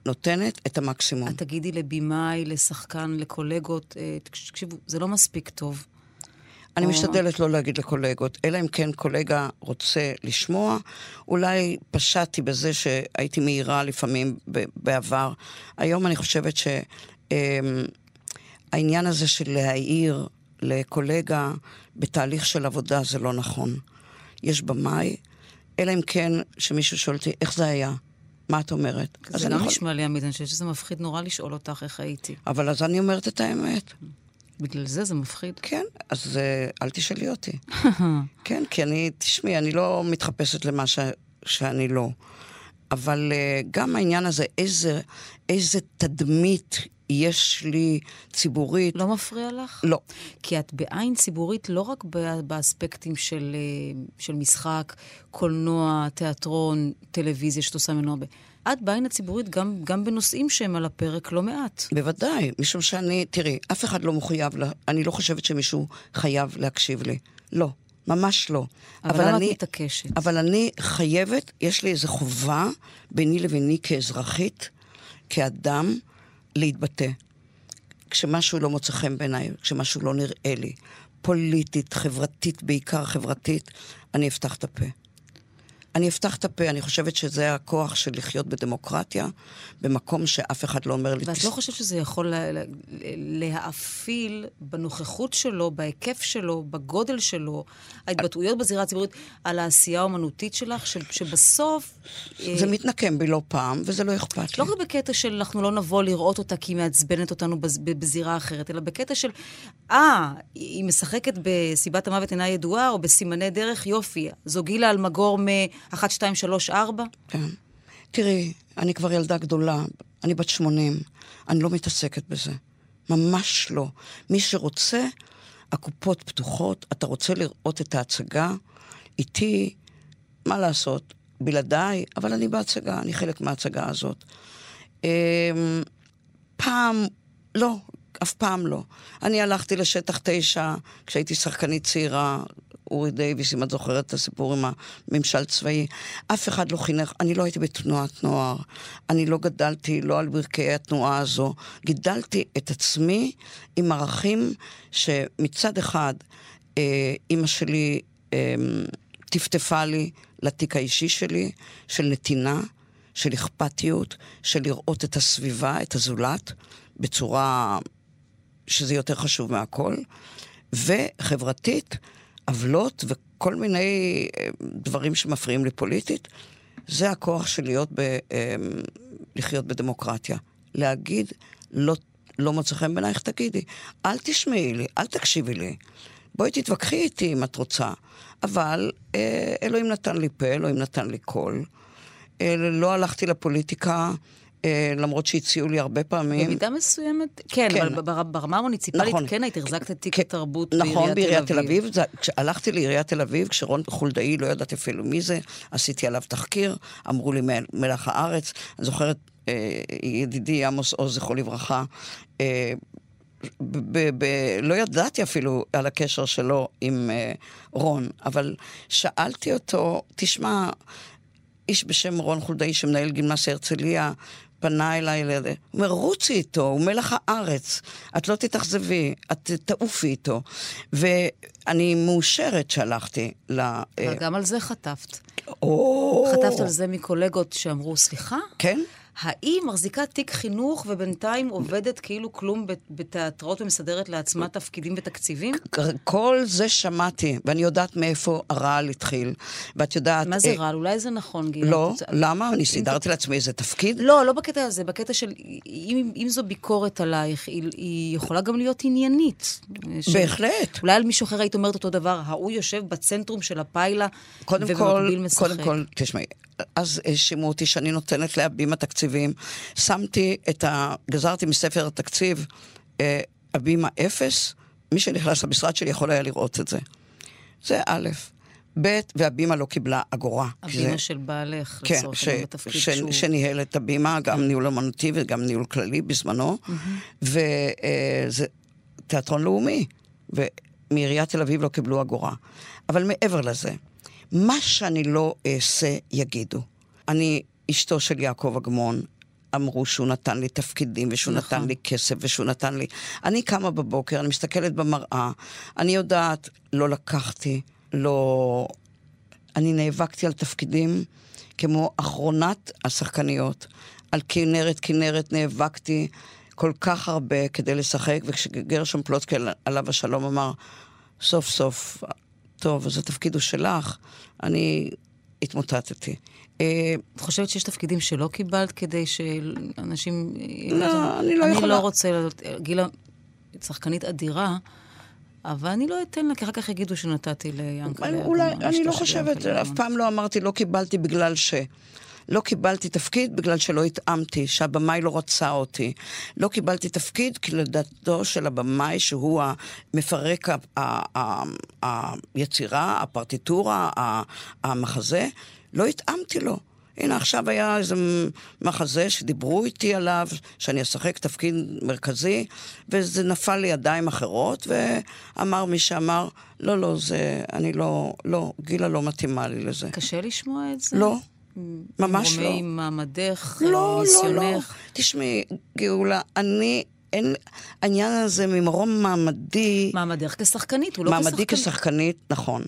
נותנת את המקסימום. את תגידי לבימאי, לשחקן, לקולגות, תקשיבו, זה לא מספיק טוב. אני או- משתדלת לא להגיד לקולגות, אלא אם כן קולגה רוצה לשמוע. אולי פשעתי בזה שהייתי מהירה לפעמים בעבר. היום אני חושבת שהעניין הזה של להעיר לקולגה בתהליך של עבודה זה לא נכון. יש במאי, אלא אם כן שמישהו שואל אותי, איך זה היה? מה את אומרת? זה יכול- נשמע לי אמיתי, אני חושבת שזה מפחיד נורא לשאול אותך איך הייתי. אבל אז אני אומרת את האמת. בגלל זה זה מפחיד. כן, אז uh, אל תשאלי אותי. כן, כי אני, תשמעי, אני לא מתחפשת למה ש, שאני לא. אבל uh, גם העניין הזה, איזה, איזה תדמית יש לי ציבורית, לא מפריע לך? לא. כי את בעין ציבורית לא רק באספקטים של, אה, של משחק, קולנוע, תיאטרון, טלוויזיה, שאת עושה ממנו הרבה. את בעין הציבורית גם, גם בנושאים שהם על הפרק לא מעט. בוודאי, משום שאני, תראי, אף אחד לא מחויב, לה, אני לא חושבת שמישהו חייב להקשיב לי. לא, ממש לא. אבל למה את מתעקשת? אבל אני חייבת, יש לי איזו חובה ביני לביני כאזרחית, כאדם, להתבטא. כשמשהו לא מוצא חן בעיניי, כשמשהו לא נראה לי, פוליטית, חברתית, בעיקר חברתית, אני אפתח את הפה. אני אפתח את הפה, אני חושבת שזה הכוח של לחיות בדמוקרטיה, במקום שאף אחד לא אומר לי... ואת "תס- לא חושבת שזה יכול לה, לה, להאפיל בנוכחות שלו, בהיקף שלו, בגודל שלו, ההתבטאויות בזירה הציבורית, על העשייה האומנותית שלך, של, שבסוף... אה, זה מתנקם בי לא פעם, וזה לא אכפת לי. לא רק בקטע של אנחנו לא נבוא לראות אותה כי היא מעצבנת אותנו בז- בזירה אחרת, אלא בקטע של, אה, היא משחקת בסיבת המוות אינה ידועה, או בסימני דרך, יופי. זו גילה אלמגור מ-1, 2, 3, 4? כן. תראי, אני כבר ילדה גדולה, אני בת 80, אני לא מתעסקת בזה. ממש לא. מי שרוצה, הקופות פתוחות, אתה רוצה לראות את ההצגה, איתי, מה לעשות, בלעדיי, אבל אני בהצגה, אני חלק מההצגה הזאת. אמ, פעם, לא, אף פעם לא. אני הלכתי לשטח תשע כשהייתי שחקנית צעירה, אורי דייוויס, אם את זוכרת את הסיפור עם הממשל צבאי. אף אחד לא חינך, אני לא הייתי בתנועת נוער. אני לא גדלתי לא על ברכי התנועה הזו. גידלתי את עצמי עם ערכים שמצד אחד, אה, אימא שלי אה, טפטפה לי לתיק האישי שלי, של נתינה, של אכפתיות, של לראות את הסביבה, את הזולת, בצורה שזה יותר חשוב מהכל, וחברתית, עוולות וכל מיני אה, דברים שמפריעים לי פוליטית, זה הכוח של להיות ב, אה, לחיות בדמוקרטיה. להגיד, לא, לא מוצא חן בעינייך, תגידי. אל תשמעי לי, אל תקשיבי לי. בואי תתווכחי איתי אם את רוצה. אבל אה, אלוהים נתן לי פה, אלוהים נתן לי קול. לא הלכתי לפוליטיקה. אה, למרות שהציעו לי הרבה פעמים. במידה מסוימת, כן, כן. אבל בר, ברמה המוניציפלית נכון. כן היית החזקת את תיק כן, התרבות נכון, בעיריית תל אביב. נכון, בעיריית תל אביב. הלכתי לעיריית תל אביב, כשרון חולדאי, לא ידעתי אפילו מי זה, עשיתי עליו תחקיר, אמרו לי מלח הארץ. אני זוכרת, אה, ידידי עמוס עוז, זכרו לברכה, אה, ב- ב- לא ידעתי אפילו על הקשר שלו עם רון, אבל שאלתי אותו, תשמע, איש בשם רון חולדאי שמנהל גימנסיה הרצליה, פנה אליי, הוא אומר, רוצי איתו, הוא מלח הארץ, את לא תתאכזבי, את תעופי איתו. ואני מאושרת שהלכתי ל... אבל גם על זה חטפת. או... חטפת על זה מקולגות שאמרו, סליחה? כן. האם מחזיקה תיק חינוך ובינתיים עובדת כאילו כלום בתיאטראות ומסדרת לעצמה תפקידים ותקציבים? כל זה שמעתי, ואני יודעת מאיפה הרעל התחיל. ואת יודעת... מה זה אה, רעל? אולי זה נכון, גילה. לא, למה? אני סידרתי לעצמי איזה תפקיד? לא, לא בקטע הזה, בקטע של אם, אם זו ביקורת עלייך, היא, יכולה גם להיות עניינית. בהחלט. אולי על מישהו אחר היית אומרת אותו דבר, ההוא יושב בצנטרום של הפיילה, ובמקביל משחק. קודם כל, תשמעי, אז האשימו אותי שאני נותנת להבימה תקציבים. שמתי את ה... גזרתי מספר התקציב אה, הבימה אפס, מי שנכנס למשרד שלי יכול היה לראות את זה. זה א', ב', והבימה לא קיבלה אגורה. הבימה זה... של בעלך, כן, לצורך העניין, בתפקיד ש... שהוא... שניהל את הבימה, גם ניהול אמנותי וגם ניהול כללי בזמנו, mm-hmm. וזה אה, תיאטרון לאומי, ומעיריית תל אביב לא קיבלו אגורה. אבל מעבר לזה, מה שאני לא אעשה, יגידו. אני אשתו של יעקב אגמון, אמרו שהוא נתן לי תפקידים, ושהוא נכון. נתן לי כסף, ושהוא נתן לי... אני קמה בבוקר, אני מסתכלת במראה, אני יודעת, לא לקחתי, לא... אני נאבקתי על תפקידים כמו אחרונת השחקניות. על כנרת, כנרת נאבקתי כל כך הרבה כדי לשחק, וכשגרשון פלוטקי עליו השלום אמר, סוף סוף טוב, אז התפקיד הוא שלך, אני התמוטטתי. אה, את חושבת שיש תפקידים שלא קיבלת כדי שאנשים... לא, אני לא יכולה. אני לא רוצה... גילה, שחקנית אדירה. אבל אני לא אתן לה, כי אחר כך יגידו שנתתי ליאנקל'ה. אולי, אני לא חושבת, אף פעם לא אמרתי לא קיבלתי בגלל ש... לא קיבלתי תפקיד בגלל שלא התאמתי, שהבמאי לא רצה אותי. לא קיבלתי תפקיד כי לדעתו של הבמאי, שהוא המפרק היצירה, הפרטיטורה, המחזה, לא התאמתי לו. הנה, עכשיו היה איזה מחזה שדיברו איתי עליו, שאני אשחק תפקיד מרכזי, וזה נפל לידיים אחרות, ואמר מי שאמר, לא, לא, זה, אני לא, לא, גילה לא מתאימה לי לזה. קשה לשמוע את זה? לא. ממש לא. עם מעמדך, לא, ניסיונך. לא, לא. תשמעי, גאולה, אני... אין, העניין הזה ממרום מעמדי... מעמדך כשחקנית, הוא לא כשחקנית. מעמדי כשחקנית, נכון.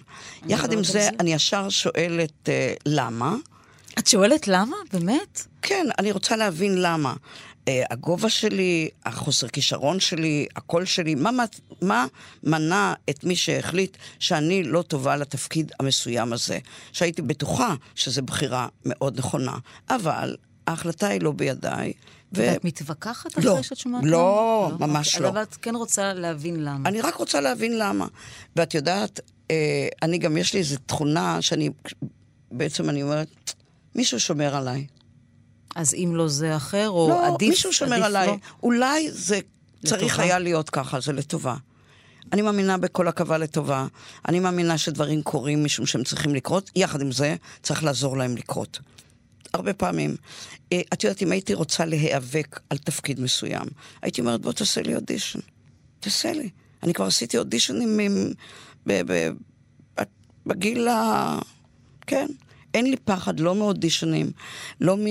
יחד עם זה, זה, אני ישר שואלת uh, למה. את שואלת למה? באמת? כן, אני רוצה להבין למה. אה, הגובה שלי, החוסר כישרון שלי, הקול שלי, מה, מה מנע את מי שהחליט שאני לא טובה לתפקיד המסוים הזה? שהייתי בטוחה שזו בחירה מאוד נכונה, אבל ההחלטה היא לא בידיי. ו... ואת מתווכחת אחרי לא, שאת שומעת? לא, לא, ממש לא. אבל את כן רוצה להבין למה. אני רק רוצה להבין למה. ואת יודעת, אה, אני גם, יש לי איזו תכונה שאני, בעצם אני אומרת, מישהו שומר עליי. אז אם לא זה אחר, או לא, עדיף... לא, מישהו שומר עליי. לא? אולי זה צריך היה להיות ככה, זה לטובה. אני מאמינה בכל עכבה לטובה. אני מאמינה שדברים קורים משום שהם צריכים לקרות. יחד עם זה, צריך לעזור להם לקרות. הרבה פעמים. אה, את יודעת, אם הייתי רוצה להיאבק על תפקיד מסוים, הייתי אומרת, בוא תעשה לי אודישן. תעשה לי. אני כבר עשיתי אודישנים עם, ב, ב, בגיל ה... כן. אין לי פחד, לא מאודישנים, לא מ...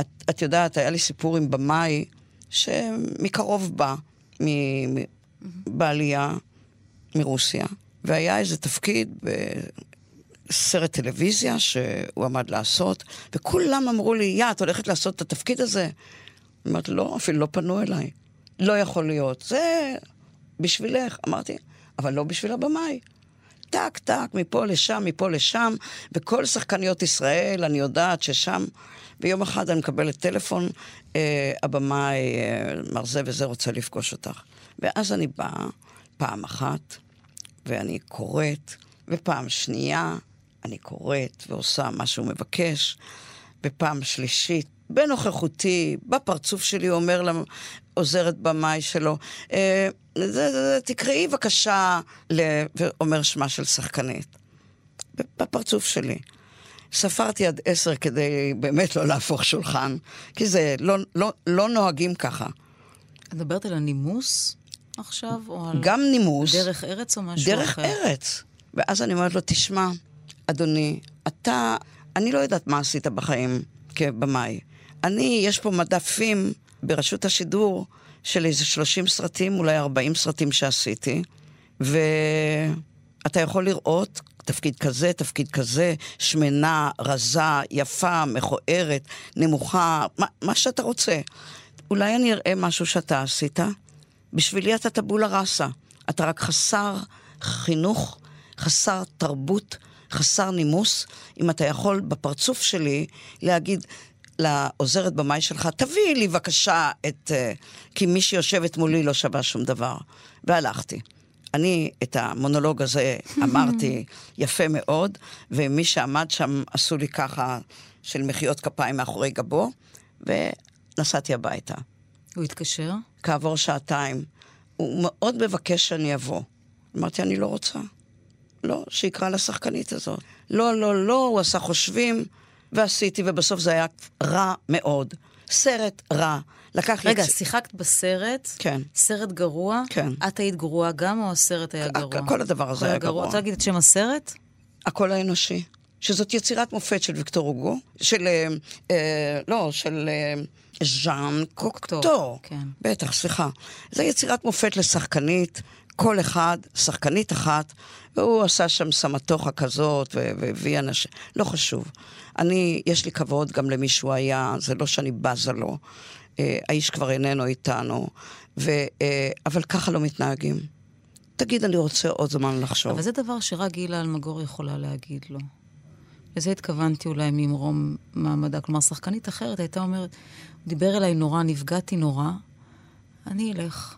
את, את יודעת, היה לי סיפור עם במאי שמקרוב בא, מ... בעלייה מרוסיה, והיה איזה תפקיד בסרט טלוויזיה שהוא עמד לעשות, וכולם אמרו לי, יא, את הולכת לעשות את התפקיד הזה? אמרתי, לא, אפילו לא פנו אליי. לא יכול להיות. זה בשבילך. אמרתי, אבל לא בשביל הבמאי. טק, טק, מפה לשם, מפה לשם, וכל שחקניות ישראל, אני יודעת ששם... ויום אחד אני מקבלת טלפון, אה, הבמאי, אה, מר זה וזה רוצה לפגוש אותך. ואז אני באה פעם אחת, ואני קוראת, ופעם שנייה אני קוראת ועושה מה שהוא מבקש, ופעם שלישית, בנוכחותי, בפרצוף שלי, אומר לעוזרת במאי שלו, אה, זה, זה, זה, תקראי בבקשה, ואומר שמה של שחקנית. בפרצוף שלי. ספרתי עד עשר כדי באמת לא להפוך שולחן, כי זה, לא, לא, לא נוהגים ככה. את מדברת על הנימוס עכשיו, או על... גם נימוס. דרך ארץ או משהו דרך אחר? דרך ארץ. ואז אני אומרת לו, תשמע, אדוני, אתה, אני לא יודעת מה עשית בחיים כבמאי. אני, יש פה מדפים ברשות השידור של איזה 30 סרטים, אולי 40 סרטים שעשיתי, ואתה יכול לראות תפקיד כזה, תפקיד כזה, שמנה, רזה, יפה, מכוערת, נמוכה, מה, מה שאתה רוצה. אולי אני אראה משהו שאתה עשית? בשבילי אתה טבולה ראסה. אתה רק חסר חינוך, חסר תרבות, חסר נימוס. אם אתה יכול בפרצוף שלי להגיד לעוזרת במאי שלך, תביאי לי בבקשה את... Uh, כי מי שיושבת מולי לא שווה שום דבר. והלכתי. אני את המונולוג הזה אמרתי יפה מאוד, ומי שעמד שם עשו לי ככה של מחיאות כפיים מאחורי גבו, ונסעתי הביתה. הוא התקשר? כעבור שעתיים. הוא מאוד מבקש שאני אבוא. אמרתי, אני לא רוצה. לא, שיקרא לשחקנית הזאת. לא, לא, לא, הוא עשה חושבים, ועשיתי, ובסוף זה היה רע מאוד. סרט רע. לקח... רגע, יצ... שיחקת בסרט? כן. סרט גרוע? כן. את היית גרועה גם, או הסרט היה גרוע? כל הדבר הזה היה גרוע. רוצה להגיד את שם הסרט? הקול האנושי. שזאת יצירת מופת של ויקטור הוגו, של... אה, אה, לא, של אה, ז'אן קוקטו. כן. בטח, סליחה. זו יצירת מופת לשחקנית, כל אחד, שחקנית אחת, והוא עשה שם סמטוחה כזאת, והביא אנשים... לא חשוב. אני, יש לי כבוד גם למי שהוא היה, זה לא שאני בזה לו. אה, האיש כבר איננו איתנו, ו, אה, אבל ככה לא מתנהגים. תגיד, אני רוצה עוד זמן לחשוב. אבל זה דבר שרק גילה אלמגור יכולה להגיד לו. לזה התכוונתי אולי ממרום מעמדה. כלומר, שחקנית אחרת הייתה אומרת, הוא דיבר אליי נורא, נפגעתי נורא, אני אלך.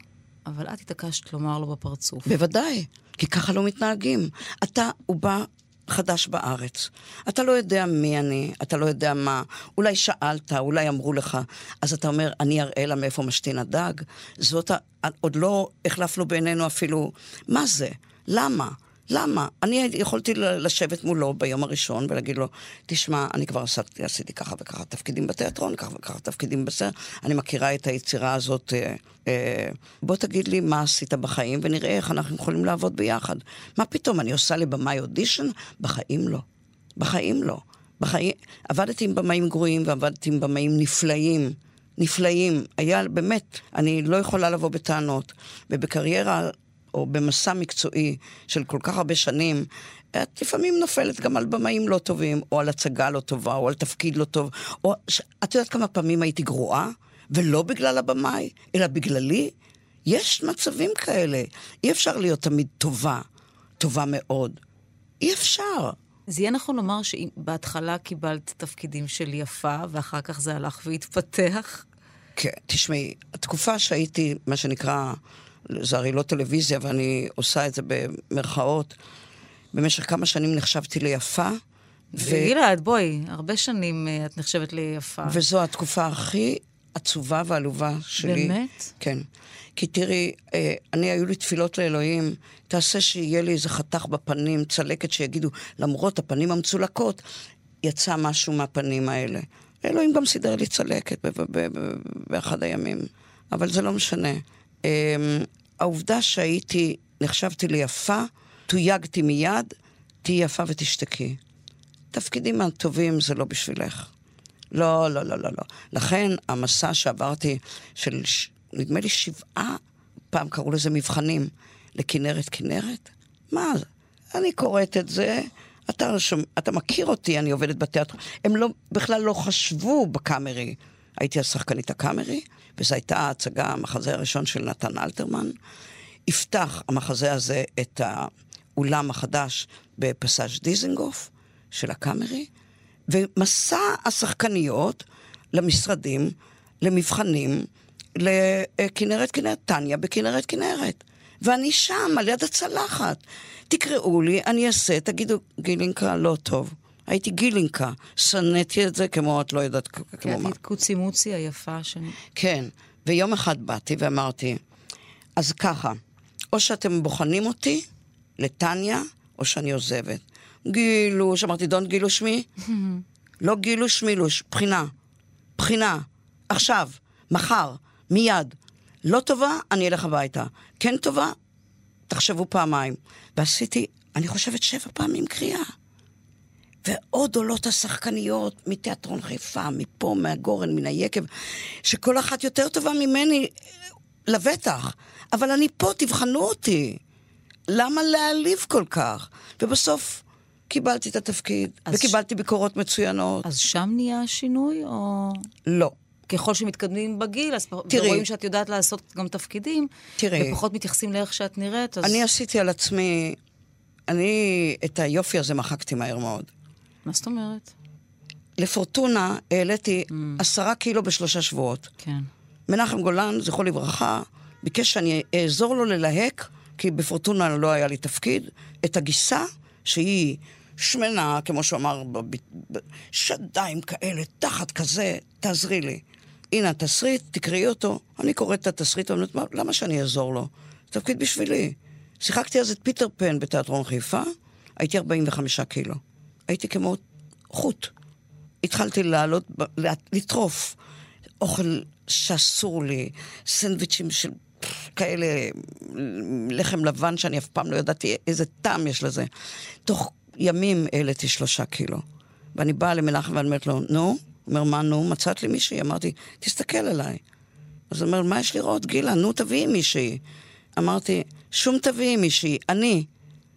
אבל את התעקשת לומר לו בפרצוף. בוודאי, כי ככה לא מתנהגים. אתה, הוא בא חדש בארץ. אתה לא יודע מי אני, אתה לא יודע מה. אולי שאלת, אולי אמרו לך, אז אתה אומר, אני אראה לה מאיפה משתין הדג. זאת. עוד לא החלפנו בינינו אפילו, מה זה? למה? למה? אני יכולתי לשבת מולו ביום הראשון ולהגיד לו, תשמע, אני כבר עשיתי, עשיתי ככה וככה תפקידים בתיאטרון, ככה וככה תפקידים בסרט, אני מכירה את היצירה הזאת, אה, אה, בוא תגיד לי מה עשית בחיים ונראה איך אנחנו יכולים לעבוד ביחד. מה פתאום, אני עושה לבמאי אודישן? בחיים לא. בחיים לא. בחיים... עבדתי עם במאים גרועים ועבדתי עם במאים נפלאים. נפלאים. היה באמת, אני לא יכולה לבוא בטענות. ובקריירה או במסע מקצועי של כל כך הרבה שנים, את לפעמים נופלת גם על במאים לא טובים, או על הצגה לא טובה, או על תפקיד לא טוב. או... ש... את יודעת כמה פעמים הייתי גרועה? ולא בגלל הבמאי, אלא בגללי? יש מצבים כאלה. אי אפשר להיות תמיד טובה, טובה מאוד. אי אפשר. זה יהיה נכון לומר שבהתחלה קיבלת תפקידים של יפה, ואחר כך זה הלך והתפתח? כן, תשמעי, התקופה שהייתי, מה שנקרא, זה הרי לא טלוויזיה ואני עושה את זה במרכאות. במשך כמה שנים נחשבתי ליפה. ו... גלעד, בואי, הרבה שנים אה, את נחשבת ליפה. וזו התקופה הכי, עצובה ועלובה שלי. באמת? כן. כי תראי, אה, אני, היו לי תפילות לאלוהים, תעשה שיהיה לי איזה חתך בפנים, צלקת, שיגידו, למרות הפנים המצולקות, יצא משהו מהפנים האלה. אלוהים גם סידר לי צלקת באחד הימים, אבל זה לא משנה. אה, העובדה שהייתי, נחשבתי ליפה, תויגתי מיד, תהיי יפה ותשתקי. תפקידים הטובים זה לא בשבילך. לא, לא, לא, לא, לא. לכן המסע שעברתי של, נדמה לי שבעה, פעם קראו לזה מבחנים, לכנרת כנרת? מה? אני קוראת את זה, אתה, שומע, אתה מכיר אותי, אני עובדת בתיאטרון. הם לא, בכלל לא חשבו בקאמרי. הייתי השחקנית הקאמרי, וזו הייתה ההצגה, המחזה הראשון של נתן אלתרמן. יפתח המחזה הזה את האולם החדש בפסאז' דיזנגוף של הקאמרי, ומסע השחקניות למשרדים, למבחנים, לכנרת כנרת, טניה בכנרת כנרת. ואני שם, על יד הצלחת. תקראו לי, אני אעשה, תגידו, גילינקה לא טוב. הייתי גילינקה, שנאתי את זה כמו, את לא יודעת, כי כמו מה. את קוצי מוצי היפה שאני... כן, ויום אחד באתי ואמרתי, אז ככה, או שאתם בוחנים אותי לטניה, או שאני עוזבת. גילוש, אמרתי, דון גילוש מי? לא גילוש מילוש, בחינה. בחינה. עכשיו, מחר, מיד. לא טובה, אני אלך הביתה. כן טובה, תחשבו פעמיים. ועשיתי, אני חושבת, שבע פעמים קריאה. ועוד עולות השחקניות מתיאטרון חיפה, מפה, מהגורן, מן היקב, שכל אחת יותר טובה ממני, לבטח. אבל אני פה, תבחנו אותי. למה להעליב כל כך? ובסוף קיבלתי את התפקיד, וקיבלתי ביקורות מצוינות. אז שם נהיה השינוי, או... לא. ככל שמתקדמים בגיל, אז תראי. ורואים שאת יודעת לעשות גם תפקידים, תראי. ופחות מתייחסים לאיך שאת נראית, אז... אני עשיתי על עצמי, אני את היופי הזה מחקתי מהר מאוד. מה זאת אומרת? לפורטונה העליתי Mm. עשרה קילו בשלושה שבועות. כן. מנחם גולן, זכרו לברכה, ביקש שאני אעזור לו ללהק, כי בפורטונה לא היה לי תפקיד, את הגיסה, שהיא שמנה, כמו שהוא אמר, שדיים כאלה, תחת כזה, תעזרי לי. הנה התסריט, תקראי אותו. אני קוראת את התסריט, ואומרת, "מה, למה שאני אעזור לו? זה תפקיד בשבילי. שיחקתי אז את פיטר פן בתיאטרון חיפה, הייתי 45 קילו. הייתי כמו חוט. התחלתי לעלות, לטרוף אוכל שאסור לי, סנדוויצ'ים של כאלה, לחם לבן שאני אף פעם לא ידעתי איזה טעם יש לזה. תוך ימים העליתי שלושה קילו. ואני באה למנחם ואני אומרת לו, נו? אומר, מה נו? מצאת לי מישהי? אמרתי, תסתכל עליי. אז הוא אומר, מה יש לראות, גילה? נו, תביאי מישהי. אמרתי, שום תביאי מישהי, אני.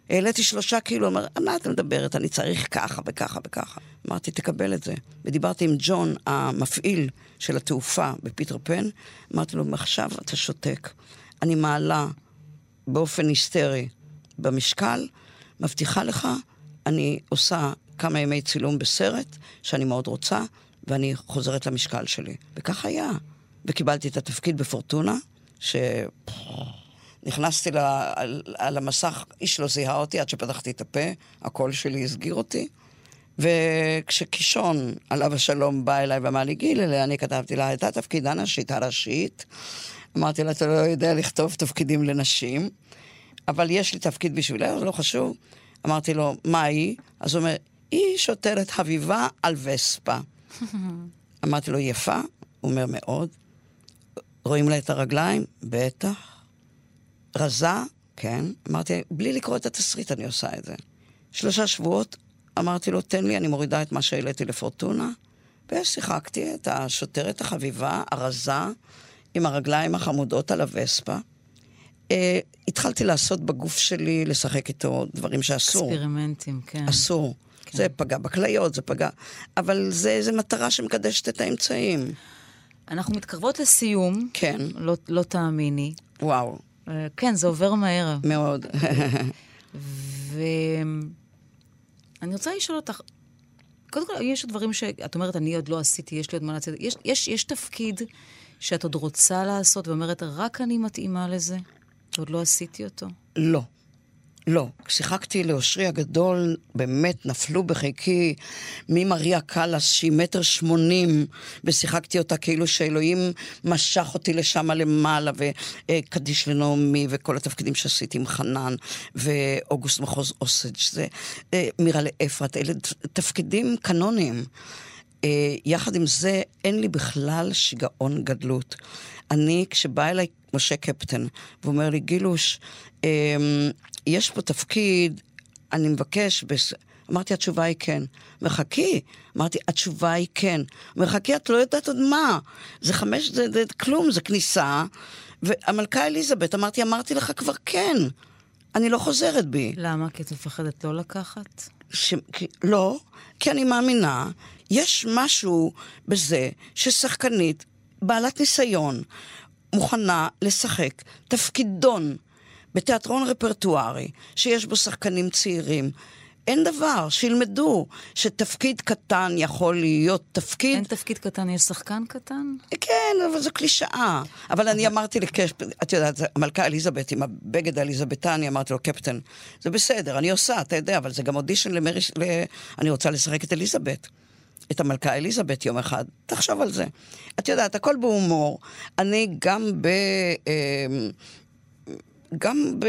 העליתי שלושה קילו, על מה את מדברת? אני צריך ככה וככה וככה. אמרתי, תקבל את זה. ודיברתי עם ג'ון, המפעיל של התעופה בפיטר פן, אמרתי לו, עכשיו אתה שותק. אני מעלה באופן היסטרי במשקל, מבטיחה לך, אני עושה כמה ימי צילום בסרט, שאני מאוד רוצה, ואני חוזרת למשקל שלי. וכך היה. וקיבלתי את התפקיד בפורטונה, ש... נכנסתי ל, על, על המסך, איש לא זיהה אותי עד שפתחתי את הפה, הקול שלי הסגיר אותי. וכשקישון, עליו השלום, בא אליי ואמר לי, גילה, אני כתבתי לה, הייתה תפקידה נשית הראשית. אמרתי לה, אתה לא יודע לכתוב תפקידים לנשים, אבל יש לי תפקיד בשבילה, זה לא חשוב. אמרתי לו, מה היא? אז הוא אומר, היא שוטרת חביבה על וספה. אמרתי לו, יפה? הוא אומר, מאוד. רואים לה את הרגליים? בטח. רזה? כן. אמרתי, בלי לקרוא את התסריט אני עושה את זה. שלושה שבועות אמרתי לו, תן לי, אני מורידה את מה שהעליתי לפורטונה, ושיחקתי את השוטרת החביבה, הרזה, עם הרגליים החמודות על הווספה. Uh, התחלתי לעשות בגוף שלי, לשחק איתו דברים שאסור. אקספרימנטים, כן. אסור. כן. זה פגע בכליות, זה פגע... אבל זה איזו מטרה שמקדשת את האמצעים. אנחנו מתקרבות לסיום, כן, לא, לא תאמיני. וואו, כן, זה עובר מהר. מאוד. ואני רוצה לשאול אותך, קודם כל, יש דברים שאת אומרת, אני עוד לא עשיתי, יש לי עוד מה לעשות. יש, יש, יש תפקיד שאת עוד רוצה לעשות ואומרת, רק אני מתאימה לזה, ועוד לא עשיתי אותו? לא. לא. שיחקתי לאושרי הגדול, באמת נפלו בחיקי ממריה קאלאס, שהיא מטר שמונים, ושיחקתי אותה כאילו שאלוהים משך אותי לשם למעלה, וקדיש לנעמי, וכל התפקידים שעשיתי עם חנן, ואוגוסט מחוז אוסג', זה אה, מירה לאפרת, אלה תפקידים קנוניים. אה, יחד עם זה, אין לי בכלל שיגעון גדלות. אני, כשבא אליי משה קפטן, ואומר לי, גילוש, אמ, יש פה תפקיד, אני מבקש, בס... אמרתי, התשובה היא כן. מחכי. אמרתי, התשובה היא כן. מחכי, את לא יודעת עוד מה. זה חמש, זה, זה כלום, זה כניסה. והמלכה אליזבת, אמרתי, אמרתי לך כבר כן. אני לא חוזרת בי. למה? כי את מפחדת לא לקחת? ש... כי... לא, כי אני מאמינה, יש משהו בזה ששחקנית בעלת ניסיון מוכנה לשחק תפקידון בתיאטרון רפרטוארי, שיש בו שחקנים צעירים. אין דבר, שילמדו שתפקיד קטן יכול להיות תפקיד... אין תפקיד קטן, יש שחקן קטן? כן, אבל זו קלישאה. אבל אני אמרתי לקש... את יודעת, המלכה אליזבת, עם הבגד האליזבתני, אמרתי לו, קפטן, זה בסדר, אני עושה, אתה יודע, אבל זה גם אודישן למרי... ל... אני רוצה לשחק את אליזבת. את המלכה אליזבת יום אחד, תחשוב על זה. את יודעת, הכל בהומור. אני גם ב... אמ, גם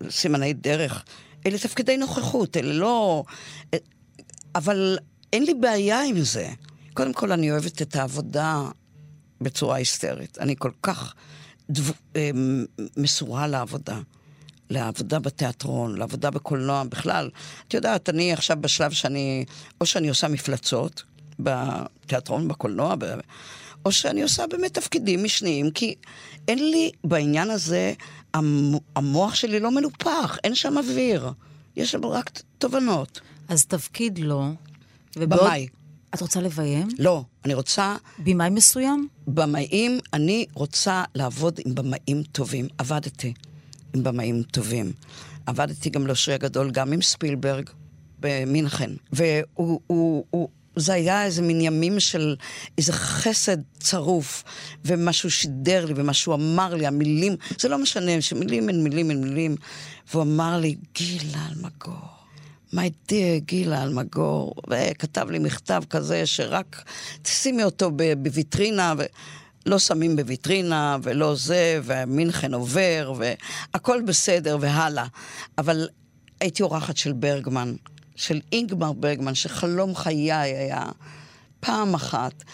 בסימני אה, דרך. אלה תפקידי נוכחות, אלה לא... אה, אבל אין לי בעיה עם זה. קודם כל, אני אוהבת את העבודה בצורה היסטרית. אני כל כך דו... אה, מסורה לעבודה. לעבודה בתיאטרון, לעבודה בקולנוע בכלל. את יודעת, אני עכשיו בשלב שאני, או שאני עושה מפלצות בתיאטרון, בקולנוע, ב... או שאני עושה באמת תפקידים משניים, כי אין לי בעניין הזה, המוח שלי לא מנופח, אין שם אוויר. יש שם רק תובנות. אז תפקיד לא. ובעוד... במאי. את רוצה לביים? לא, אני רוצה... במאי מסוים? במאים, אני רוצה לעבוד עם במאים טובים. עבדתי. עם במאים טובים. עבדתי גם לאושרי הגדול, גם עם ספילברג במינכן. והוא... הוא, הוא, זה היה איזה מין ימים של איזה חסד צרוף, ומה שהוא שידר לי, ומה שהוא אמר לי, המילים, זה לא משנה, שמילים הן מילים הן מילים. והוא אמר לי, גילה אלמגור, my dear גילה אלמגור, וכתב לי מכתב כזה שרק תשימי אותו בוויטרינה, ו... לא שמים בוויטרינה, ולא זה, ומינכן עובר, והכל בסדר, והלאה. אבל הייתי אורחת של ברגמן, של אינגמר ברגמן, שחלום חיי היה פעם אחת.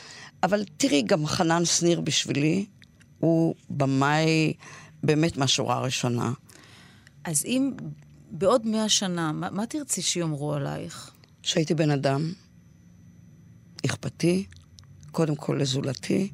אבל תראי, גם חנן שניר בשבילי, הוא במאי באמת מהשורה הראשונה. אז אם בעוד מאה שנה, מה, מה תרצי שיאמרו עלייך? שהייתי בן אדם, אכפתי, קודם כל לזולתי,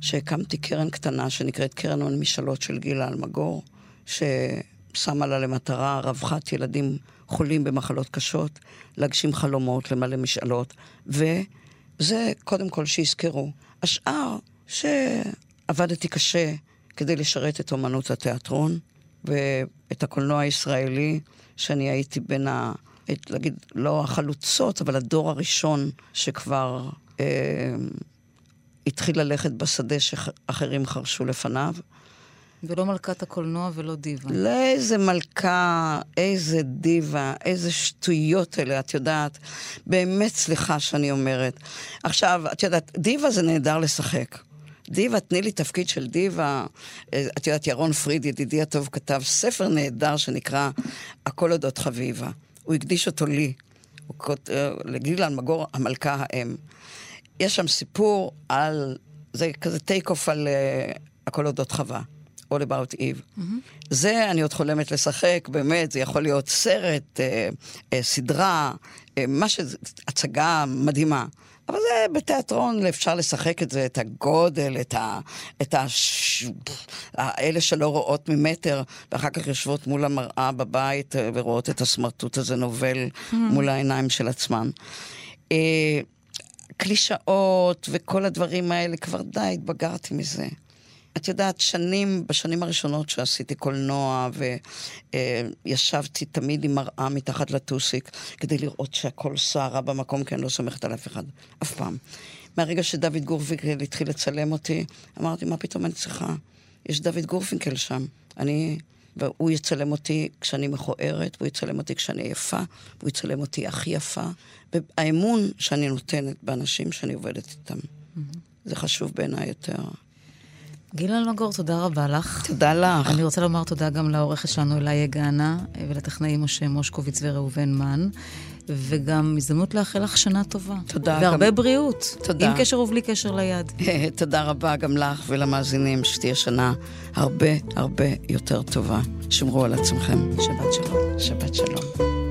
שהקמתי קרן קטנה שנקראת קרן המשאלות של גילה אלמגור, ששמה לה למטרה רווחת ילדים חולים במחלות קשות, להגשים חלומות, למלא משאלות, וזה קודם כל שיזכרו. השאר, שעבדתי קשה כדי לשרת את אומנות התיאטרון ואת הקולנוע הישראלי, שאני הייתי בין ה... להגיד, לא החלוצות, אבל הדור הראשון שכבר אה, התחיל ללכת בשדה שאחרים חרשו לפניו. ולא מלכת הקולנוע ולא דיבה. לאיזה מלכה, איזה דיבה, איזה שטויות אלה, את יודעת. באמת, סליחה שאני אומרת. עכשיו, את יודעת, דיבה זה נהדר לשחק. דיבה, תני לי תפקיד של דיבה. את יודעת, ירון פריד, ידידי הטוב, כתב ספר נהדר שנקרא הכל אודות חביבה. הוא הקדיש אותו לי. הוא כותב, לגילה אלמגור, המלכה האם. יש שם סיפור על, זה כזה טייק אוף על uh, הכל אודות חווה. All About Eve. Mm-hmm. זה אני עוד חולמת לשחק, באמת, זה יכול להיות סרט, אה, אה, סדרה, אה, מה שזה, הצגה מדהימה. אבל זה בתיאטרון, אפשר לשחק את זה, את הגודל, את ה... את ה... ש... אלה שלא רואות ממטר, ואחר כך יושבות מול המראה בבית אה, ורואות את הסמרטוט הזה נובל mm-hmm. מול העיניים של עצמן. אה, קלישאות וכל הדברים האלה, כבר די, התבגרתי מזה. את יודעת, שנים, בשנים הראשונות שעשיתי קולנוע וישבתי אה, תמיד עם מראה מתחת לטוסיק כדי לראות שהכל סערה במקום, כי אני לא סומכת על אף אחד, אף פעם. מהרגע שדוד גורפינקל התחיל לצלם אותי, אמרתי, מה פתאום אני צריכה? יש דוד גורפינקל שם. אני והוא יצלם אותי כשאני מכוערת, והוא יצלם אותי כשאני יפה, והוא יצלם אותי הכי יפה. והאמון שאני נותנת באנשים שאני עובדת איתם, זה חשוב בעיניי יותר. גילה אלמגור, תודה רבה לך. תודה לך. אני רוצה לומר תודה גם לעורכת שלנו אלי יגאנה, ולטכנאים משה מושקוביץ וראובן מן, וגם הזדמנות לאחל לך שנה טובה. תודה. והרבה גם... בריאות. תודה. עם קשר ובלי קשר ליד. תודה רבה גם לך ולמאזינים, שתהיה שנה הרבה הרבה יותר טובה. שמרו על עצמכם. שבת שלום. שבת שלום.